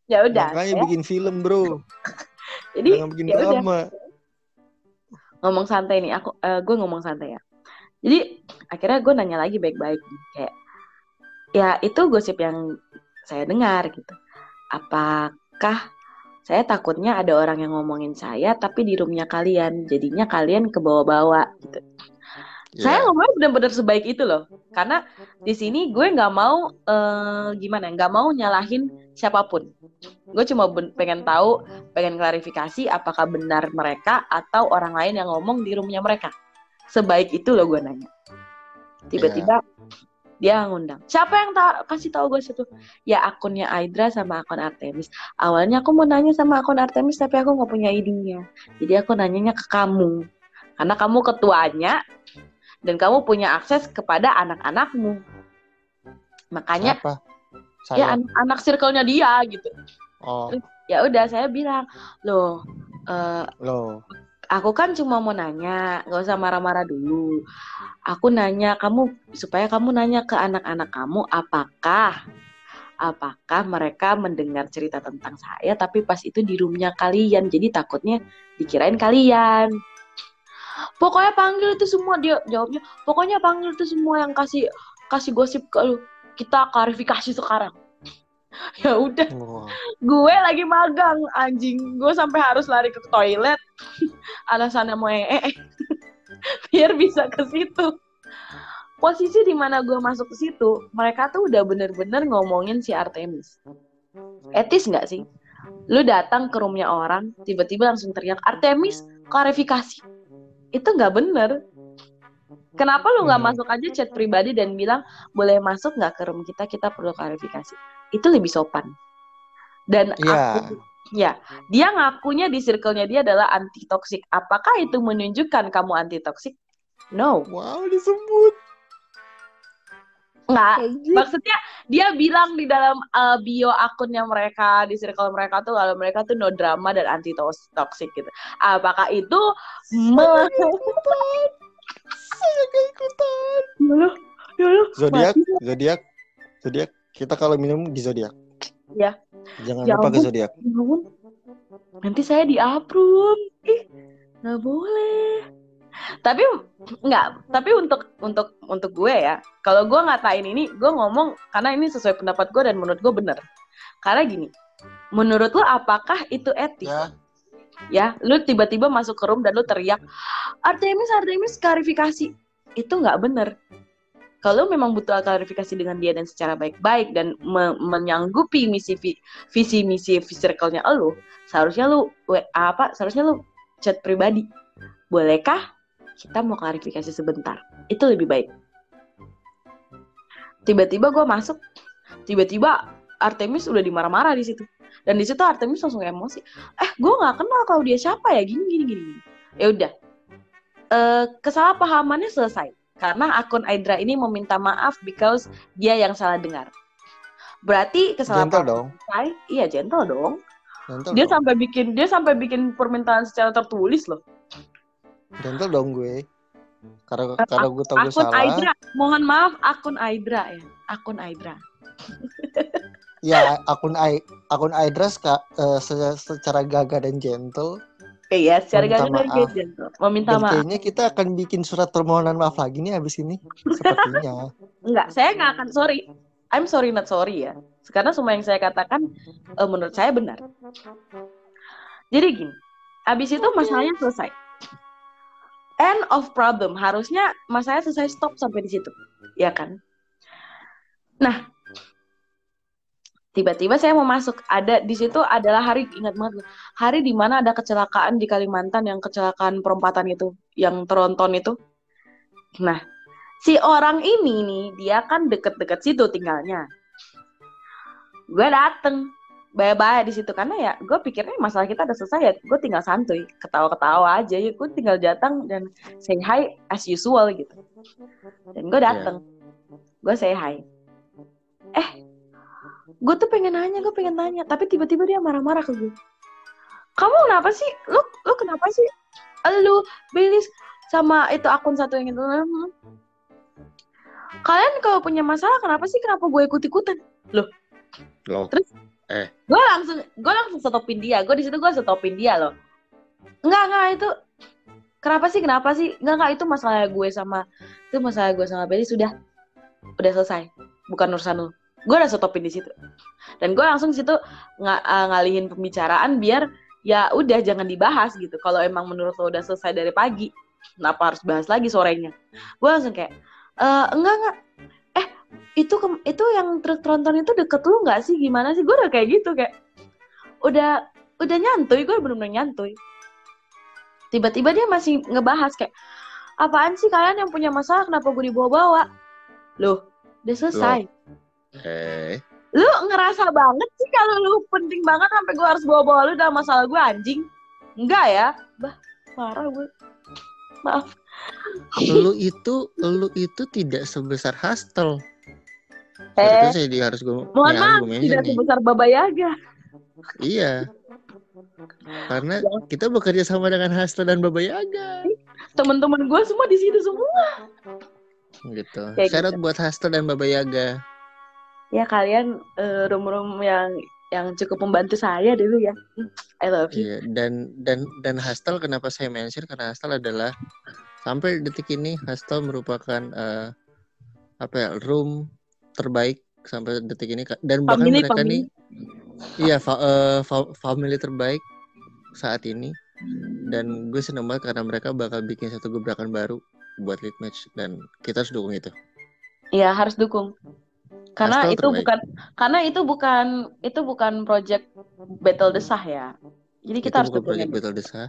ya udah. Makanya saya- bikin film, Bro. jadi Jangan bikin ya udah. drama. ngomong santai nih. Aku gue ngomong santai ya. Jadi akhirnya gue nanya lagi baik-baik kayak ya itu gosip yang saya dengar gitu. Apakah saya takutnya ada orang yang ngomongin saya tapi di roomnya kalian jadinya kalian ke bawah-bawah gitu. Ya. Saya ngomongnya benar-benar sebaik itu loh. Karena di sini gue nggak mau eh, gimana, nggak mau nyalahin siapa pun. Gue cuma pengen tahu, pengen klarifikasi apakah benar mereka atau orang lain yang ngomong di roomnya mereka. Sebaik itu loh gue nanya. Tiba-tiba dia ngundang. Siapa yang ta- kasih tahu gue situ? Ya akunnya Aidra sama akun Artemis. Awalnya aku mau nanya sama akun Artemis tapi aku nggak punya ID-nya. Jadi aku nanyanya ke kamu. Karena kamu ketuanya dan kamu punya akses kepada anak-anakmu. Makanya Siapa? ya anak-anak circle-nya dia gitu. Oh, Ya udah saya bilang, "Loh, eh, loh. aku kan cuma mau nanya, nggak usah marah-marah dulu. Aku nanya kamu supaya kamu nanya ke anak-anak kamu apakah apakah mereka mendengar cerita tentang saya tapi pas itu di roomnya kalian. Jadi takutnya dikirain kalian. Pokoknya panggil itu semua dia jawabnya. Pokoknya panggil itu semua yang kasih kasih gosip ke lu. Kita klarifikasi sekarang. ya udah Wah. gue lagi magang anjing gue sampai harus lari ke toilet alasannya mau ee biar bisa ke situ posisi di mana gue masuk ke situ mereka tuh udah bener-bener ngomongin si Artemis etis nggak sih lu datang ke roomnya orang tiba-tiba langsung teriak Artemis klarifikasi itu nggak bener. Kenapa lu nggak Hmm. masuk aja chat pribadi dan bilang boleh masuk nggak ke room kita? Kita perlu klarifikasi. Itu lebih sopan. Dan Iya. aku ya dia ngakunya di circle-nya dia adalah anti toksik apakah itu menunjukkan kamu anti toksik no. Wow, disebut. Nggak, maksudnya dia bilang di dalam uh, bio akunnya mereka di circle mereka tuh kalau mereka tuh no drama dan anti toxic gitu. Apakah itu me- Saya gak ikutan. Dulu, dulu, Zodiak, zodiak, zodiak. Kita kalau minum di zodiak. Ya. Jangan Ya lupa ke zodiak. Ya. Nanti saya di approve. Ih, nggak boleh. Tapi nggak, tapi untuk untuk untuk gue ya, kalau gue ngatain ini, gue ngomong karena ini sesuai pendapat gue dan menurut gue bener. Karena gini, menurut lo apakah itu etis? Ya. Ya, lu tiba-tiba masuk ke room dan lu teriak, Artemis, Artemis, klarifikasi. Itu nggak bener. Kalau memang butuh klarifikasi dengan dia dan secara baik-baik dan me- menyanggupi misi vi- visi misi circle-nya lu, seharusnya lu we- apa? Seharusnya lu chat pribadi. Bolehkah kita mau klarifikasi sebentar? Itu lebih baik. Tiba-tiba gue masuk, tiba-tiba Artemis udah dimarah-marah di situ. Dan di situ Artemis langsung emosi eh gue nggak kenal kalau dia siapa ya gini gini gini gini ya udah Eh, kesalahpahamannya selesai karena akun Aidra ini meminta maaf because dia yang salah dengar berarti kesalahpahaman dong. selesai iya gentle dong Gentle dia dong. sampai bikin dia sampai bikin permintaan secara tertulis loh Gentle dong gue. Karena karena gue tahu gue akun salah. Aidra mohon maaf akun Aidra ya akun Aidra Ya akun I, akun Aidra ska- eh, se- secara gagah dan gentle. iya secara Meminta gagal dia maaf. gentle meminta Dan maaf kayaknya kita akan bikin surat permohonan maaf lagi nih habis ini. Sepertinya. Enggak, saya nggak akan sorry. I'm sorry not sorry ya. Karena semua yang saya katakan eh, menurut saya benar. Jadi gini, abis itu masalahnya selesai. End of problem. Harusnya masalahnya selesai stop sampai di situ, ya kan? Nah, tiba-tiba saya mau masuk. Ada di situ adalah hari ingat banget. Hari di mana ada kecelakaan di Kalimantan yang kecelakaan perempatan itu, yang tronton itu. Nah, si orang ini nih dia kan deket-deket situ tinggalnya gue dateng bye-bye di situ. Karena ya gue pikirnya masalah kita udah selesai ya gue tinggal santuy. Ketawa-ketawa aja ya gue tinggal datang dan say hi as usual gitu. Dan gue dateng. Gue say hi. Eh gue tuh pengen nanya gue pengen nanya tapi tiba-tiba dia marah-marah ke gue kamu kenapa sih? Lu lu kenapa sih? Lu Belis sama itu akun satu yang itu. "Hmm, kalian kalau punya masalah kenapa sih kenapa gue ikut ikutan Loh. Terus? Gue langsung gue langsung stopin dia. Gue di situ gue stopin dia loh. Enggak enggak itu kenapa sih kenapa sih? Enggak enggak itu masalah gue sama itu masalah gue sama Belly sudah. Udah selesai. Bukan urusan lu. Gue udah stopin di situ. Dan gue langsung di situ nga- uh, ngalihin pembicaraan biar ya udah jangan dibahas gitu. Kalau emang menurut lo udah selesai dari pagi kenapa harus bahas lagi sorenya? Gue langsung kayak "Eh, enggak enggak. eh itu ke- itu yang truk tronton itu deket lu nggak sih? Gimana sih? Gue udah kayak gitu kayak udah udah nyantuy gue bener-bener nyantuy tiba-tiba dia masih ngebahas kayak apaan sih kalian yang punya masalah? Kenapa gue dibawa-bawa? Loh udah selesai. Eh. lu ngerasa banget sih kalau lu penting banget sampai gue harus bawa-bawa lu dalam masalah gue anjing? Enggak ya? Bah marah gue maaf. Lu itu lu itu tidak sebesar hostel. Eh Itu saya di harus gue mohon harus maaf tidak nih. sebesar Baba Yaga Iya. Karena Ya. kita bekerja sama dengan Hasta dan Baba Yaga. teman-teman gue semua di situ semua Gitu. Kayak Shout out buat Hasta dan Baba Yaga. ya kalian eh, rum-rum yang yang cukup membantu saya dulu ya I love you Iya, dan dan dan Hastel kenapa saya mention karena Hastel adalah sampai detik ini Hastel merupakan eh, apa ya room terbaik sampai detik ini dan bahkan Family, mereka family. nih iya fa- eh, fa- family terbaik saat ini. Dan gue seneng banget karena mereka bakal bikin satu gebrakan baru buat lead match. Dan kita harus dukung itu. Iya harus dukung. Karena Astal itu terbaik. bukan karena itu bukan itu bukan project battle desah ya. Jadi kita itu harus bukan dukung project. Battle Desa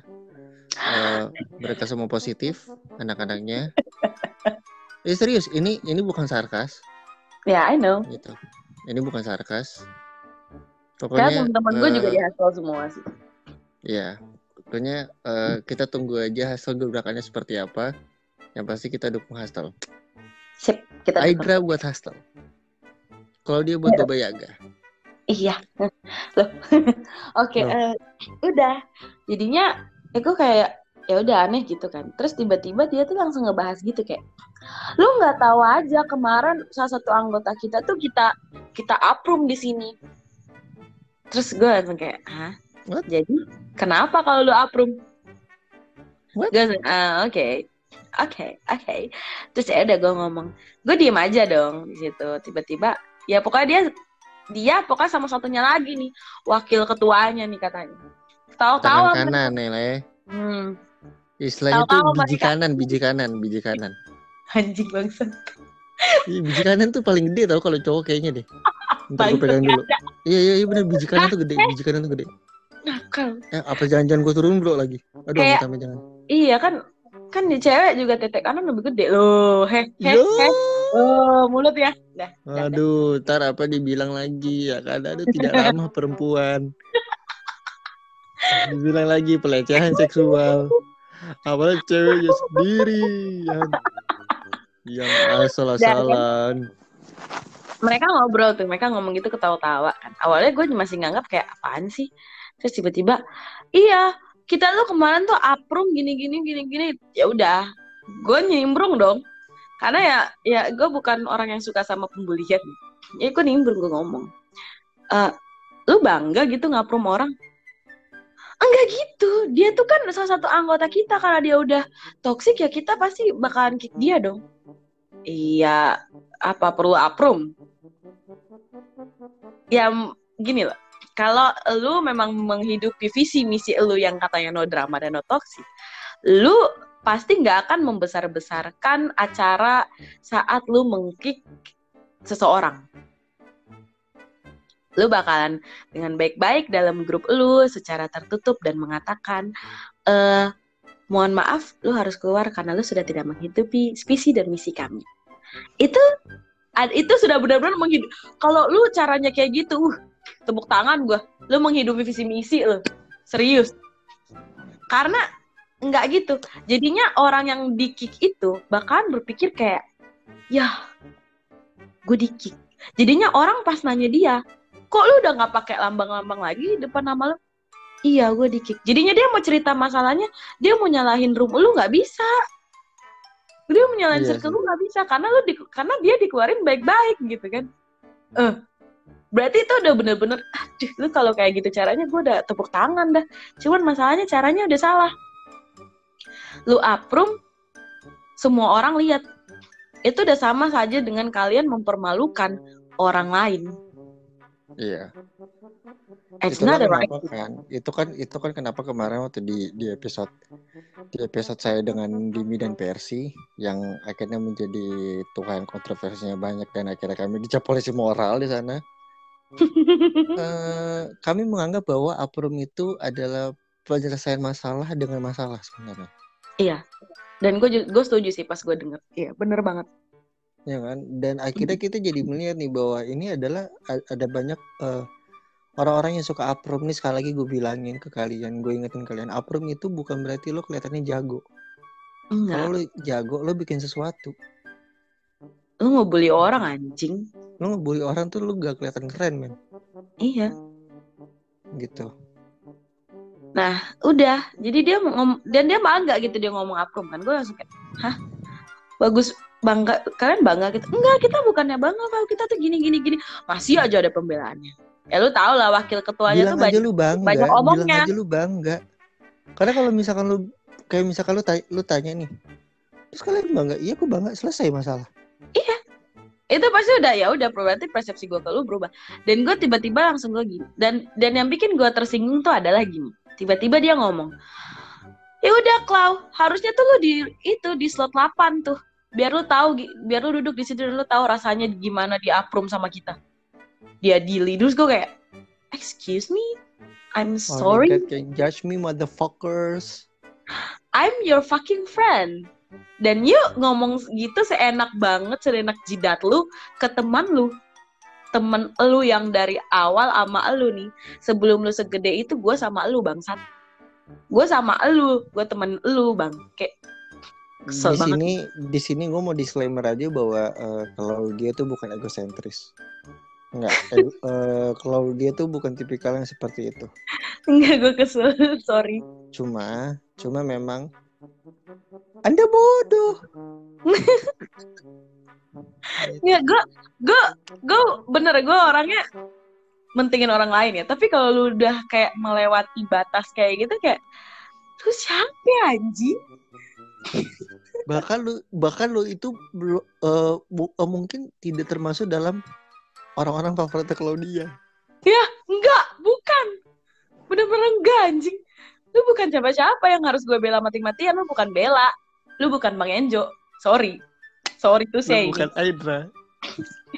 Eh, mereka semua positif anak-anaknya. Eh serius ini ini bukan sarkas ya I know gitu. Ini bukan sarkas. Pokoknya teman-teman gue juga eh, di hustle semua sih ya. Pokoknya eh, kita tunggu aja hasil gebrakannya seperti apa. Yang pasti kita dukung Hustle. Sip, kita tuker. Hydra buat hustle. Kalau dia buat Iya. Baba Yaga. Iya. Loh. Oke, Loh. eh, udah. Jadinya aku kayak ya udah aneh gitu kan. Terus tiba-tiba dia tuh langsung ngebahas gitu kayak lu nggak tahu aja kemarin salah satu anggota kita tuh kita kita approve di sini. Terus gue langsung kayak, hah? What? Jadi kenapa kalau lu? What? Gue langsung, ah oke. Oke, oke. Terus ya udah gue ngomong, gue diem aja dong di situ. Tiba-tiba, ya pokoknya dia dia pokoknya sama satunya lagi nih wakil ketuanya nih katanya tahu-tahu kanan nih, Le. hmm, Istilahnya tuh biji kanan, biji kanan, biji kanan. Anjing bangsa Ih, biji kanan tuh paling gede tau kalau cowok kayaknya deh. Ntar gue pegang dulu. Iya iya iya bener biji kanan tuh gede, biji kanan tuh gede. nakal Eh apa jangan-jangan gue turun bro lagi? Aduh Kayak- amit jangan. iya kan kan di cewek juga tetek kanan lebih gede loh heh heh heh oh mulut ya dah dah, dah. Aduh, ntar apa dibilang lagi ya kan? Aduh tidak ramah perempuan. Dibilang lagi pelecehan seksual. Apalagi ceweknya sendiri yang yang asal-asalan. mereka ngobrol tuh mereka ngomong gitu ketawa-tawa kan. Awalnya gue masih nganggap kayak apaan sih? Terus tiba-tiba iya kita tuh kemarin tuh aprum gini gini gini gini. Ya udah gue nimbrung dong. Karena ya ya gue bukan orang yang suka sama pembulian. Ya gue nimbrung gue ngomong "Eh, lu bangga gitu ngaprum orang? Enggak gitu. Dia tuh kan salah satu anggota kita karena dia udah toksik ya kita pasti bakalan kick dia dong iya apa perlu aprum ya gini loh kalau lu memang menghidupi visi misi lu yang katanya no drama dan no toxic lu pasti nggak akan membesar-besarkan acara saat lu mengkick seseorang. Lu bakalan dengan baik-baik dalam grup lu secara tertutup dan mengatakan eh mohon maaf lu harus keluar karena lu sudah tidak menghidupi visi dan misi kami. Itu itu sudah benar-benar menghidup kalau lu caranya kayak gitu uh, tepuk tangan gue lu menghidupi visi misi lu. Serius. Karena nggak gitu. Jadinya orang yang di kick itu bakalan berpikir kayak ya gue di kick jadinya orang pas nanya dia kok lu udah nggak pakai lambang-lambang lagi depan nama lu iya gue di kick. Jadinya dia mau cerita masalahnya dia mau nyalahin room lu nggak bisa. Dia mau nyalahin Iya circle lu nggak bisa karena lu di, karena dia dikeluarin baik-baik gitu kan. Eh berarti itu udah bener-bener aduh lu kalau kayak gitu caranya gue udah tepuk tangan dah. Cuman masalahnya caranya udah salah. Lu approve semua orang lihat. Itu udah sama saja dengan kalian mempermalukan orang lain. Iya. It's Itulah not the right kenapa kan? Itu kan itu kan kenapa kemarin waktu di di episode di episode saya dengan Dimi dan Persi yang akhirnya menjadi Tuhan kontroversinya banyak dan akhirnya kami dicap polisi moral di sana. Eh, kami menganggap bahwa aprum itu adalah penyelesaian masalah dengan masalah sebenarnya. dan gue gue setuju sih pas gue denger. Iya bener banget. Ya kan? Dan akhirnya kita jadi melihat nih bahwa ini adalah ada banyak eh, orang-orang yang suka aprum nih sekali lagi gue bilangin ke kalian gue ingetin kalian aprum itu bukan berarti lo kelihatannya jago enggak kalau lo jago lo bikin sesuatu lu mau bully orang anjing lo ngebully orang tuh lo gak kelihatan keren men iya gitu Nah, udah. Jadi dia ngom dan dia bangga gitu dia ngomong aprum kan. Gue langsung kayak, "Hah? Bagus bangga kalian bangga gitu." Enggak, kita bukannya bangga kalau kita tuh gini gini gini. Masih aja ada pembelaannya. Ya lu tau lah wakil ketuanya bilang tuh aja banyak lu bangga banyak bilang omongnya. aja lu bangga. Karena kalau misalkan lu kayak misalkan lu tanya, lu tanya nih terus kalian bangga? Iya aku bangga. Selesai masalah. Itu pasti udah ya udah berarti persepsi gue ke lu berubah. Dan gue tiba-tiba langsung gue gini. Dan dan yang bikin gue tersinggung tuh adalah gini. Tiba-tiba dia ngomong ya udah Klau harusnya tuh lu di itu di slot 8 tuh. Biar lu tahu biar lu duduk di situ dan lu tahu rasanya gimana di aprum sama kita dia deal terus gue kayak excuse me I'm oh sorry God, kayak judge me motherfuckers. I'm your fucking friend. Dan yuk ngomong gitu seenak banget seenak jidat lu ke teman lu. Temen lu yang dari awal sama lu nih. Sebelum lu segede itu gue sama lu bangsat. Gue sama lu gue temen lu bang. Kayak Kesel di banget. sini di sini gue mau disclaimer aja bahwa eh, kalau dia tuh bukan egosentris. Enggak, eh, kalau dia tuh bukan tipikal yang seperti itu. Enggak, gue kesel. Sorry. Cuma, cuma memang Anda bodoh. Nggak, gue, gue, gue bener, gue orangnya mentingin orang lain ya. Tapi kalau lu udah kayak melewati batas kayak gitu, kayak, lu siapa ya, anjing? Bahkan lu bahkan lu itu eh, bu- eh, mungkin tidak termasuk dalam orang-orang favoritnya Claudia. Enggak, bukan. Bener-bener enggak, anjing. Lu bukan siapa-siapa yang harus gue bela mati-matian. Lu bukan bela. Lu bukan Bang Enjo. Sorry. Sorry tuh Lu saya bukan Aidra.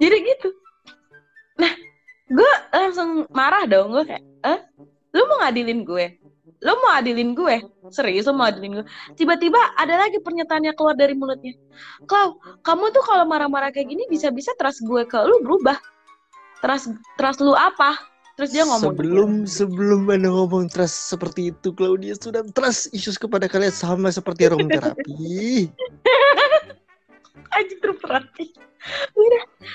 Jadi gitu. Nah, gue langsung marah dong. Gue kayak, eh, lu mau ngadilin gue? Lu mau adilin gue? Serius lu mau adilin gue? Tiba-tiba ada lagi pernyataannya keluar dari mulutnya. Kau, kamu tuh kalau marah-marah kayak gini bisa-bisa trust gue ke lu berubah. Trust, trust lu apa? Terus dia ngomong. Sebelum sebelum Anda ngomong trust seperti itu, Claudia sudah trust issues kepada kalian sama seperti room terapi. Anjing terperhati.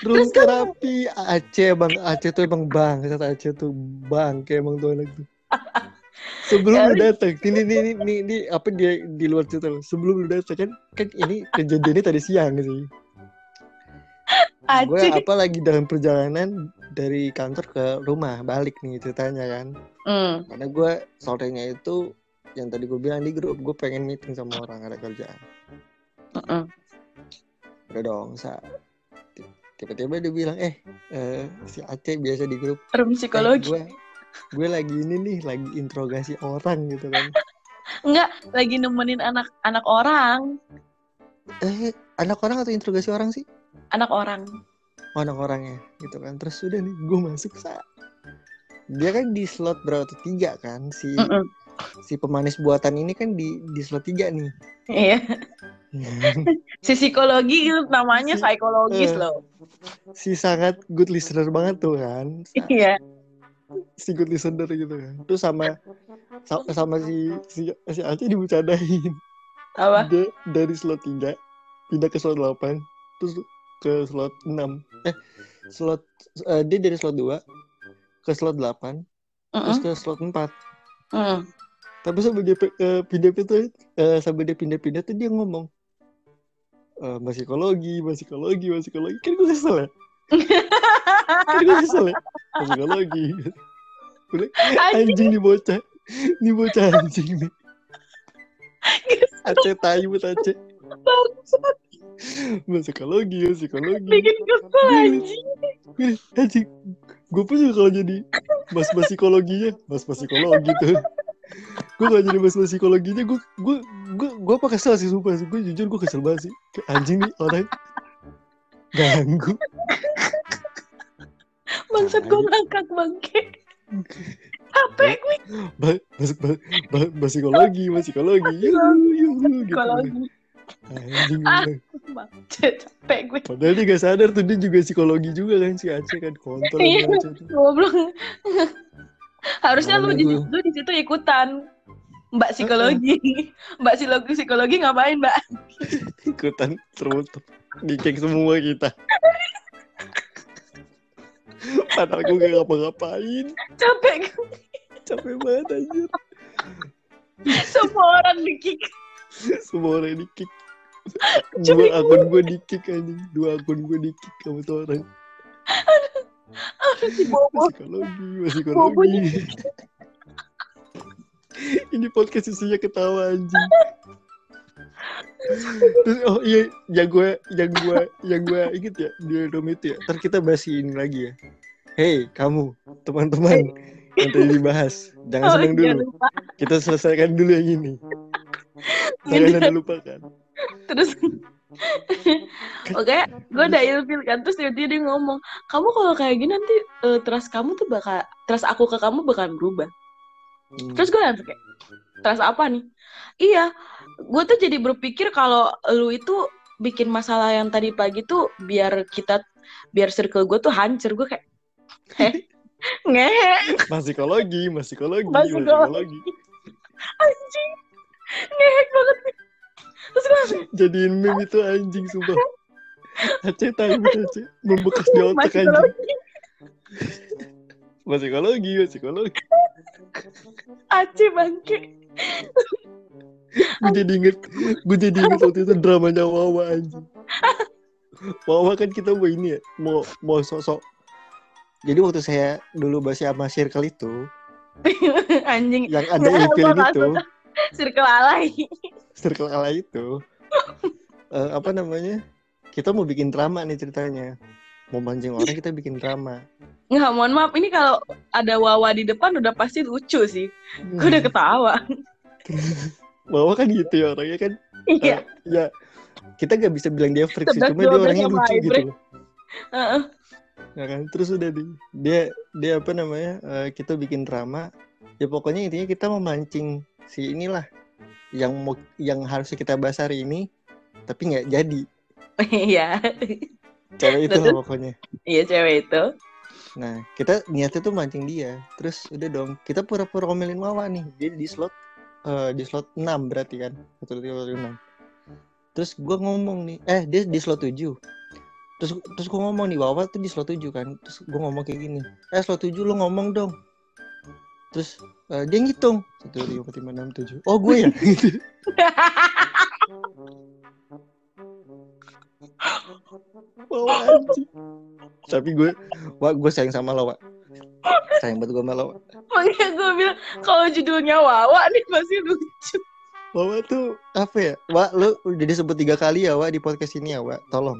Room Terus terapi Aceh bang Aceh tuh emang bang kata Aceh tuh bang kayak emang tuh anak tuh. Sebelum lu datang, ini ini ini ini, ini apa dia di luar cerita lu. Sebelum lu datang kan kan ini kejadiannya tadi siang sih. Gue apa lagi dalam perjalanan dari kantor ke rumah balik nih ceritanya kan. Hmm. Karena gue sorenya itu yang tadi gue bilang di grup gue pengen meeting sama orang ada kerjaan. Mm-mm. Udah dong, sa. Tiba-tiba dia bilang, eh, eh, si Aceh biasa di grup. Room "Eh, psikologi. gue, gue lagi ini nih, lagi interogasi orang gitu kan. Enggak, lagi nemenin anak-anak orang. Eh, anak orang atau interogasi orang sih? Anak orang. Oh, anak orangnya gitu kan. Terus udah nih, gue masuk sa. Dia kan di slot berapa tuh? Tiga kan si Mm-mm. si pemanis buatan ini kan di di slot tiga nih. Iya. Si psikologi itu namanya Si- psikologis eh. loh. si sangat good listener banget tuh kan. Iya. Si good listener gitu kan. Terus sama sa- sama si si si Aceh dibicarain. Apa? Dia dari slot 3 pindah ke slot 8 terus ke slot 6. Eh, slot eh, dia dari slot 2 ke slot 8 terus Mm-mm. ke slot 4. Mm. Tapi sampai dia pe- eh, pindah-pindah eh, sampai dia pindah-pindah tuh dia ngomong eh mas psikologi, psikologi, psikologi. Kan gue kesel ya. Kan gue kesel ya. Psikologi. Udah, Anjing. nih bocah. Nih bocah anjing nih. Aceh buat Aceh. Bangsat, psikologi, mas psikologi. bikin kesel anjing. Gini, anjing. Gue pun juga kalau jadi mas mas psikologinya, mas mas psikologi tuh. Gue kalau jadi mas mas psikologinya, gue gue gue gue apa kesel sih sumpah. Gue jujur gue kesel banget sih. Anjing nih orang ganggu. Bangsat gue ngangkat bangke. Capek gue Ba mas, ba ba mas psikologi, mas psikologi. Gitu. psikologi. Anjing. Ah. capek gue. Padahal dia gak sadar tuh dia juga psikologi juga kan si Aceh kan kontol Iya. Goblok. Harusnya lu di lu di situ ikutan. Mbak psikologi. Mbak psikologi psikologi ngapain, Mbak? ikutan terus dicek semua kita padahal gue gak ngapa-ngapain. Capek gue. capek banget anjir. Semua orang di kick. semua orang di kick dua akun gue di kick anjing. Dua akun gue di kick sama tuh orang. Si Bobo. psikologi psikologi. ini podcast isinya ketawa anjing Terus oh iya yang gue yang gue yang gue inget ya di room itu ya. Ntar kita bahas ini lagi ya. Hey kamu teman-teman yang tadi dibahas jangan Oh, senang iya, dulu. lupa. Kita selesaikan dulu yang ini. Jangan anda lupakan. Terus Oke, gue udah ilfil kan Terus tiba-tiba dia ngomong Kamu kalau kayak gini nanti eh, Trust kamu tuh bakal Trust aku ke kamu bakal berubah Hmm. Terus gue langsung kayak Trust apa nih? Iya Gue tuh jadi berpikir kalau Lu itu bikin masalah yang tadi pagi tuh Biar kita Biar circle gue tuh hancur Gue kayak Ngehe Mas psikologi, mas psikologi, Mas mas psikologi. Anjing ngehek banget terus gue Jadiin meme itu anjing sumpah. Aceh tahu Aceh membekas di otak masih anjing. lagi Psikologi, psikologi. Aceh bangke Gue jadi inget, gue jadi inget waktu itu dramanya Wawa anjing. Wawa kan kita mau ini ya, mau mau sosok. Jadi waktu saya dulu masih sama circle itu, anjing yang ada gua nggak gitu, circle alay circle ala itu, eh, apa namanya? Kita mau bikin drama nih ceritanya. Mau mancing orang kita bikin drama. nggak mohon maaf ini kalau ada Wawa di depan udah pasti lucu sih gue udah ketawa Wawa kan gitu ya orangnya kan. iya. Eh, ya kita gak bisa bilang dia freak sih, cuma dia orangnya lucu gitu Ibre. loh. Heeh. ya kan? Terus udah di dia dia apa namanya eh, kita bikin drama ya pokoknya intinya kita memancing si inilah yang mau yang harusnya kita bahas hari ini tapi nggak jadi. Iya. Cewek itu lah pokoknya. Iya cewek itu. Nah kita niatnya tuh mancing dia. Terus udah dong kita pura-pura ngomelin Wawa nih dia di slot eh, di slot 6 berarti kan? Satu tiga enam terus gua ngomong nih eh dia di slot 7 terus terus gua ngomong nih Wawa tuh di slot 7 kan? Terus gua ngomong kayak gini eh slot 7 lu ngomong dong. Terus eh, dia ngitung satu dua tiga empat lima enam tujuh. Oh gue ya? Anjing. Tapi gue wah gue sayang sama lo Wak. Sayang banget gue sama lo Wak. makanya gue bilang kalau judulnya Wawa nih pasti lucu. Wawa tuh apa ya? Wak lu udah disebut tiga kali ya Wak di podcast ini ya Wak tolong.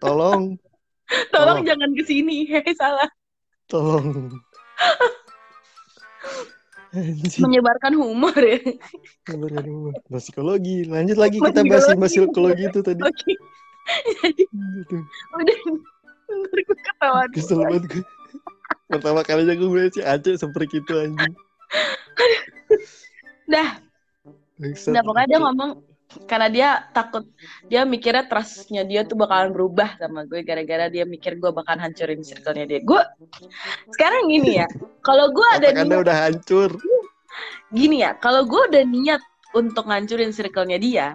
Tolong. Tolong Oh. jangan ke sini hehe salah. Tolong. Menyebarkan humor ya. Wawa. Bahas psikologi. Lanjut lagi kita bahas psikologi. itu tadi. Oke. Jadi gitu. udah Ntar gue ketawa kesel banget gue pertama kalinya gue melihat si Aceh seperti itu anjing dah. Nah, pokoknya dia ngomong karena dia takut dia mikirnya trustnya dia tuh bakalan berubah sama gue gara-gara dia mikir gue bakalan hancurin circle-nya dia. Gue sekarang gini ya, kalau gue ada anda niat udah hancur gini ya, kalau gue udah niat untuk ngancurin circle-nya dia,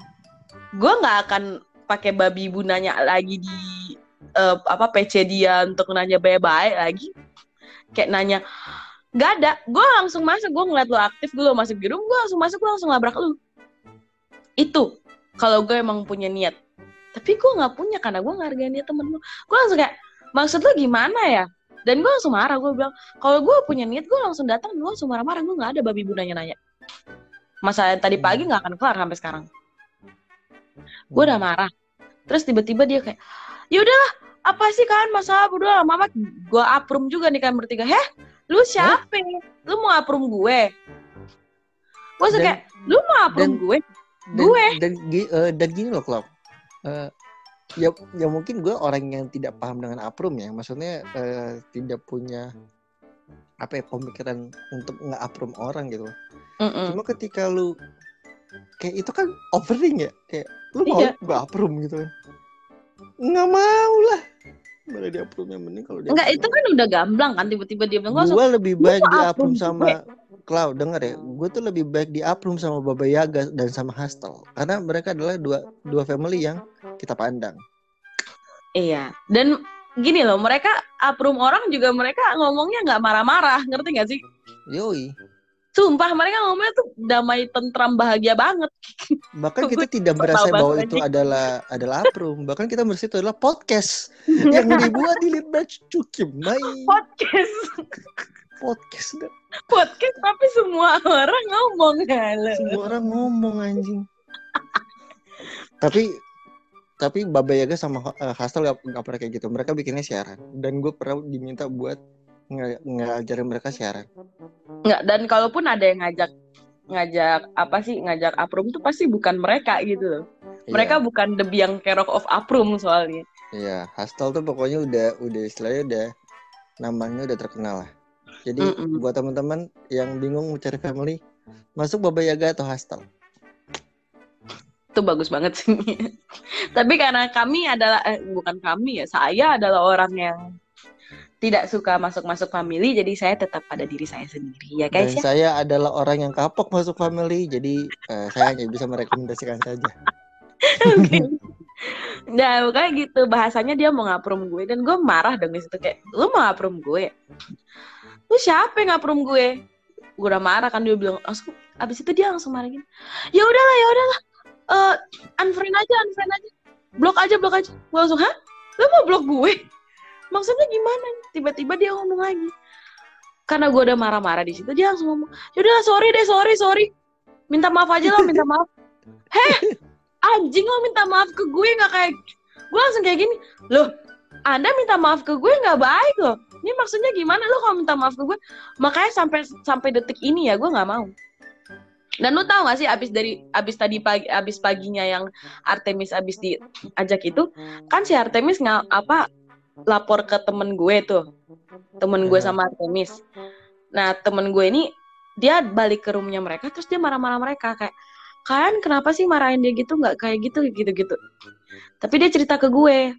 gue nggak akan pakai babi ibu nanya lagi di eh, apa PC dia untuk nanya baik-baik lagi, kayak nanya nggak ada, gue langsung masuk, gue ngeliat lo aktif, gue masuk di room, gue langsung masuk, gue langsung labrak lu. Itu kalau gue emang punya niat. Tapi gue nggak punya karena gue ngargain dia temen gue. Gue langsung kayak maksud lo gimana ya? Dan gue langsung marah, gue bilang kalau gue punya niat gue langsung datang, gue langsung marah-marah, gue nggak ada babi ibu nanya-nanya. Masalah tadi pagi nggak akan kelar sampai sekarang. Gue udah marah. Terus tiba-tiba dia kayak, ya udahlah, apa sih kan masalah berdua mama gue aprum juga nih kan bertiga. Heh, lu siapa? Lu mau aprum gue? Gue Dan- kayak, lu mau aprum dan- gue? dan, Gue. dan, gi- eh, dan gini loh Klop Eh, ya ya mungkin gue orang yang tidak paham dengan aprum ya maksudnya eh, tidak punya apa ya pemikiran untuk nggak aprum orang gitu Mm-mm. cuma ketika lu kayak itu kan offering ya kayak lu mau Iya. gue aprum gitu kan nggak mau lah malah di aprumnya mending kalau dia Enggak, itu kan udah gamblang kan tiba-tiba dia bilang gue lebih baik di gue. sama Cloud denger ya. Gue tuh lebih baik di aprum sama Baba Yaga dan sama Hustle. Karena mereka adalah dua dua family yang kita pandang. Iya, dan gini loh, mereka aprum orang juga mereka ngomongnya nggak marah-marah, ngerti nggak sih? yoi Sumpah mereka ngomongnya tuh damai, tentram, bahagia banget. bahkan kita tidak merasa bahwa itu adalah adalah aprum. Bahkan kita merasa itu adalah podcast yang dibuat di Litbatch Cukim main Podcast, podcast podcast, tapi semua orang ngomong halo. semua orang ngomong anjing. Tapi tapi Baba Yaga sama uh, Hustle gak, gak pernah kayak gitu. Mereka bikinnya siaran. Dan gue pernah diminta buat ngajarin mereka siaran Nggak, dan kalaupun ada yang ngajak ngajak apa sih ngajak aprum tuh pasti bukan mereka gitu loh. Mereka bukan the biang kerok of aprum soalnya. iya Hustle tuh pokoknya udah udah istilahnya udah namanya udah terkenal lah jadi Mm-mm. buat teman-teman yang bingung mencari family masuk Baba Yaga atau Hustle Itu bagus banget sih. Tapi karena kami adalah eh, bukan kami ya, saya adalah orang yang tidak suka masuk-masuk family jadi saya tetap pada diri saya sendiri ya Dan guys ya saya adalah orang yang kapok masuk family, jadi eh, saya hanya bisa merekomendasikan saja. Oke. Nah, pokoknya gitu bahasanya dia mau ngaprum gue dan gue marah dong di situ kayak lu mau ngaprum gue. Lu siapa yang ngaprum gue? Gue udah marah kan dia bilang langsung abis itu dia langsung marah gini. Ya udahlah, ya udahlah. Eh unfriend aja, unfriend aja. Blok aja, blok aja. Gue langsung, "Hah? Lu mau blok gue?" Maksudnya gimana? Tiba-tiba dia ngomong lagi. Karena gue udah marah-marah di situ, dia langsung ngomong, "Ya udahlah, sorry deh, sorry, sorry. Minta maaf aja lah, minta maaf." Heh, anjing lo minta maaf ke gue nggak kayak gue langsung kayak gini loh anda minta maaf ke gue nggak baik loh ini maksudnya gimana lo kalau minta maaf ke gue makanya sampai sampai detik ini ya gue nggak mau dan lo tau gak sih abis dari abis tadi pagi abis paginya yang Artemis abis diajak itu kan si Artemis nggak apa lapor ke temen gue tuh. Temen gue sama Artemis. Nah temen gue ini dia balik ke roomnya mereka terus dia marah-marah mereka kayak kalian kenapa sih marahin dia gitu? Nggak kayak gitu gitu gitu tapi dia cerita ke gue.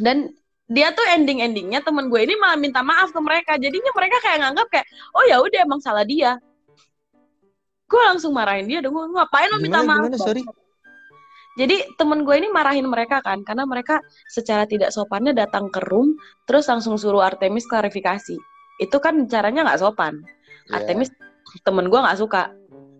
Dan dia tuh ending endingnya temen gue ini malah minta maaf ke mereka. Jadinya mereka kayak nganggap kayak oh ya udah emang salah dia. Gue langsung marahin dia dong. Ngapain lo minta Gimana, maaf gimana, Bang?" sorry? Jadi temen gue ini marahin mereka kan karena mereka secara tidak sopannya datang ke room terus langsung suruh Artemis klarifikasi. Itu kan caranya nggak sopan. Ya. Artemis temen gue nggak suka.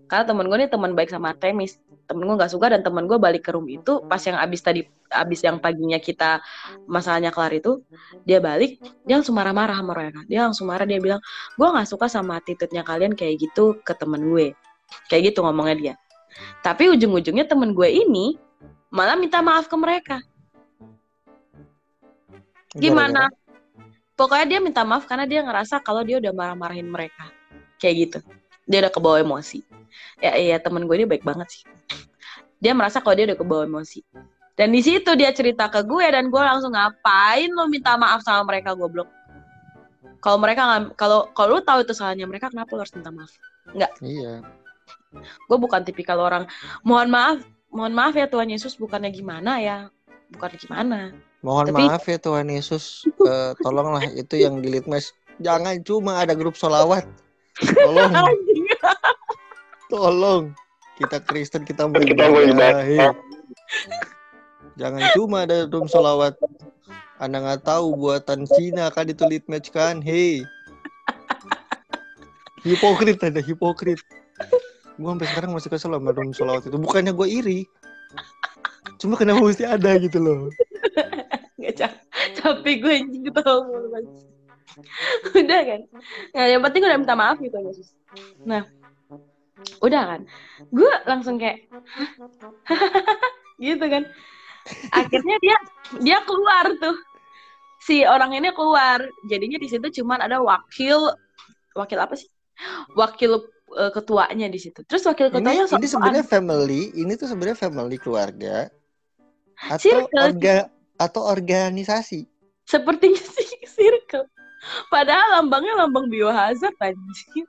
Karena temen gue ini teman baik sama Artemis. Temen gue nggak suka dan temen gue balik ke room itu pas yang abis tadi abis yang paginya kita masalahnya kelar itu dia balik dia langsung marah-marah sama mereka dia langsung marah dia bilang gue nggak suka sama attitude-nya kalian kayak gitu ke temen gue. Kayak gitu ngomongnya dia tapi ujung-ujungnya temen gue ini malah minta maaf ke mereka. Gimana? Pokoknya dia minta maaf karena dia ngerasa kalau dia udah marah-marahin mereka. Kayak gitu. Dia udah kebawa emosi. Ya iya temen gue ini baik banget sih. Dia merasa kalau dia udah kebawa emosi. Dan di situ dia cerita ke gue dan gue langsung ngapain lo minta maaf sama mereka goblok? Kalau mereka kalau kalau lu tahu itu salahnya mereka kenapa lu harus minta maaf? Iya. Gue bukan tipikal orang mohon maaf mohon maaf ya Tuhan Yesus bukannya gimana ya bukan gimana Mohon Tapi- maaf ya Tuhan Yesus, eh, tolonglah itu yang di litmes. Jangan cuma ada grup solawat. Tolong, tolong. Kita Kristen kita beribadah. Jangan cuma ada room solawat. Anda nggak tahu buatan Cina kan itu match kan, hei. Hipokrit ada hipokrit. Gue sampai sekarang masih kesel sama room solawat itu. Bukannya gue iri. Cuma kenapa mesti ada gitu loh. Gak cap capek gue anjing ketawa mulu udah kan? Nah yang penting udah minta maaf gitu Yesus nah udah kan? Gue langsung kayak gitu kan? Akhirnya dia dia keluar tuh. Si orang ini keluar. Jadinya di situ cuman ada wakil wakil apa sih? Wakil eh, ketuanya di situ. Terus wakil Ini, ketuanya ini sebenarnya family, ini tuh sebenarnya family keluarga atau Circle. orga atau organisasi. sepertinya sih circle. Padahal lambangnya lambang biohazard anjir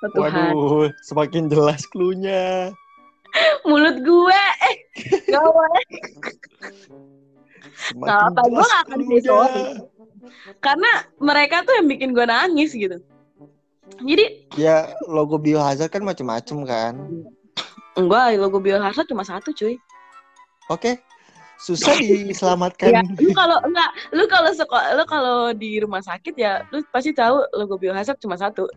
Oh, Tuhan. Waduh, semakin jelas cluenya. mulut gue. Eh gak boleh. Semakin gua jelas nggak akan karena mereka tuh yang bikin gue nangis gitu jadi Ya logo biohazard kan macem-macem kan. enggak logo biohazard cuma satu cuy Oke, susah diselamatkan. ya lu kalau enggak lu kalau sekolah lu kalau di rumah sakit ya lu pasti tahu logo biohazard cuma satu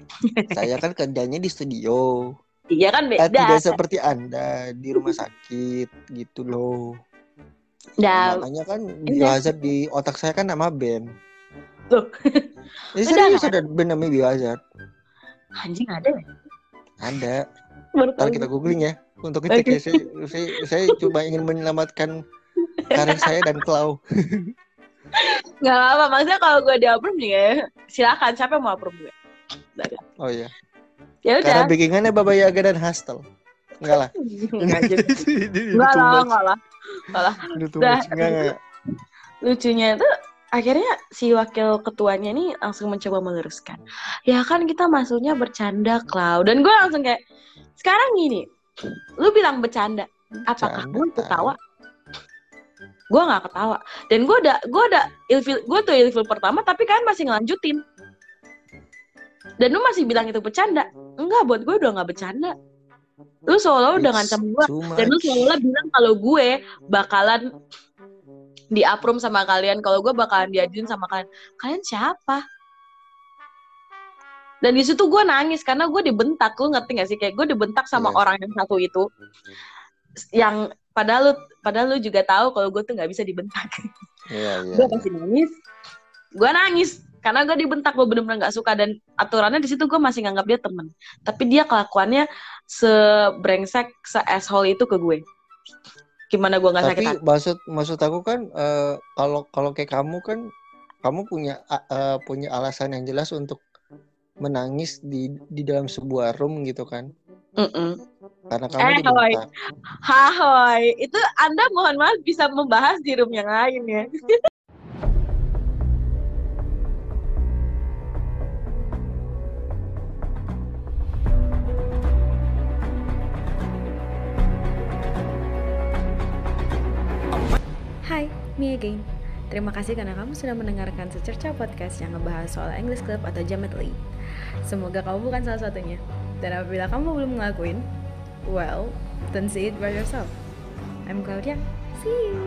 Saya kan kerjanya di studio. iya kan Eh, beda tidak seperti Anda di rumah sakit gitu loh. Nah, Makanya kan biohazard di otak saya kan nama band. Tuh. Ini serius ada band namanya biohazard. Anjing ada ya Ada. baru Ntar kita googling ya untuk ngecek ya. Saya, saya, saya coba ingin menyelamatkan karir saya dan Klau. nggak apa maksudnya kalau gue di approve nih ya silakan siapa yang mau approve gue. Oh iya. ya Karena udah backingannya Baba Yaga dan Hustle. Enggak lah. Enggak lah, enggak lah. Enggak lah. Lucunya itu akhirnya si wakil ketuanya ini langsung mencoba meluruskan. Ya kan kita maksudnya bercanda, Cloud. Dan gue langsung kayak, sekarang gini, lu bilang bercanda. Apakah lu ketawa? gue nggak ketawa dan gue ada gue ada ilfil gue tuh ilfil pertama tapi kalian masih ngelanjutin dan lu masih bilang itu bercanda enggak buat gue udah nggak bercanda lu seolah udah ngancam gue dan lu seolah bilang kalau gue bakalan di approve sama kalian kalau gue bakalan diajuin sama kalian. Kalian siapa? Dan di situ gue nangis karena gue dibentak. Lu ngerti gak sih? Kayak gue dibentak sama Iya. orang yang satu itu. Yang padahal lu padahal lu juga tahu kalau gue tuh nggak bisa dibentak. Iya, iya. gue pasti nangis. Gue nangis karena gue dibentak. Gue bener-bener nggak suka. Dan aturannya di situ gue masih nganggap dia temen. Tapi dia kelakuannya sebrengsek se asshole itu ke gue gimana gue nggak sakit Tapi hati maksud maksud aku kan eh, kalau kalau kayak kamu kan kamu punya eh, punya alasan yang jelas untuk menangis di di dalam sebuah room gitu kan. Mm-mm. Karena kamu Eh, Hawaii. dibentak. Hahoy, itu Anda mohon maaf bisa membahas di room yang lain ya. me again. Terima kasih karena kamu sudah mendengarkan secerca podcast yang ngebahas soal English Club atau Jamet Lee. Semoga kamu bukan salah satunya. Dan apabila kamu belum ngelakuin, well, then see it by yourself. I'm Claudia. See you.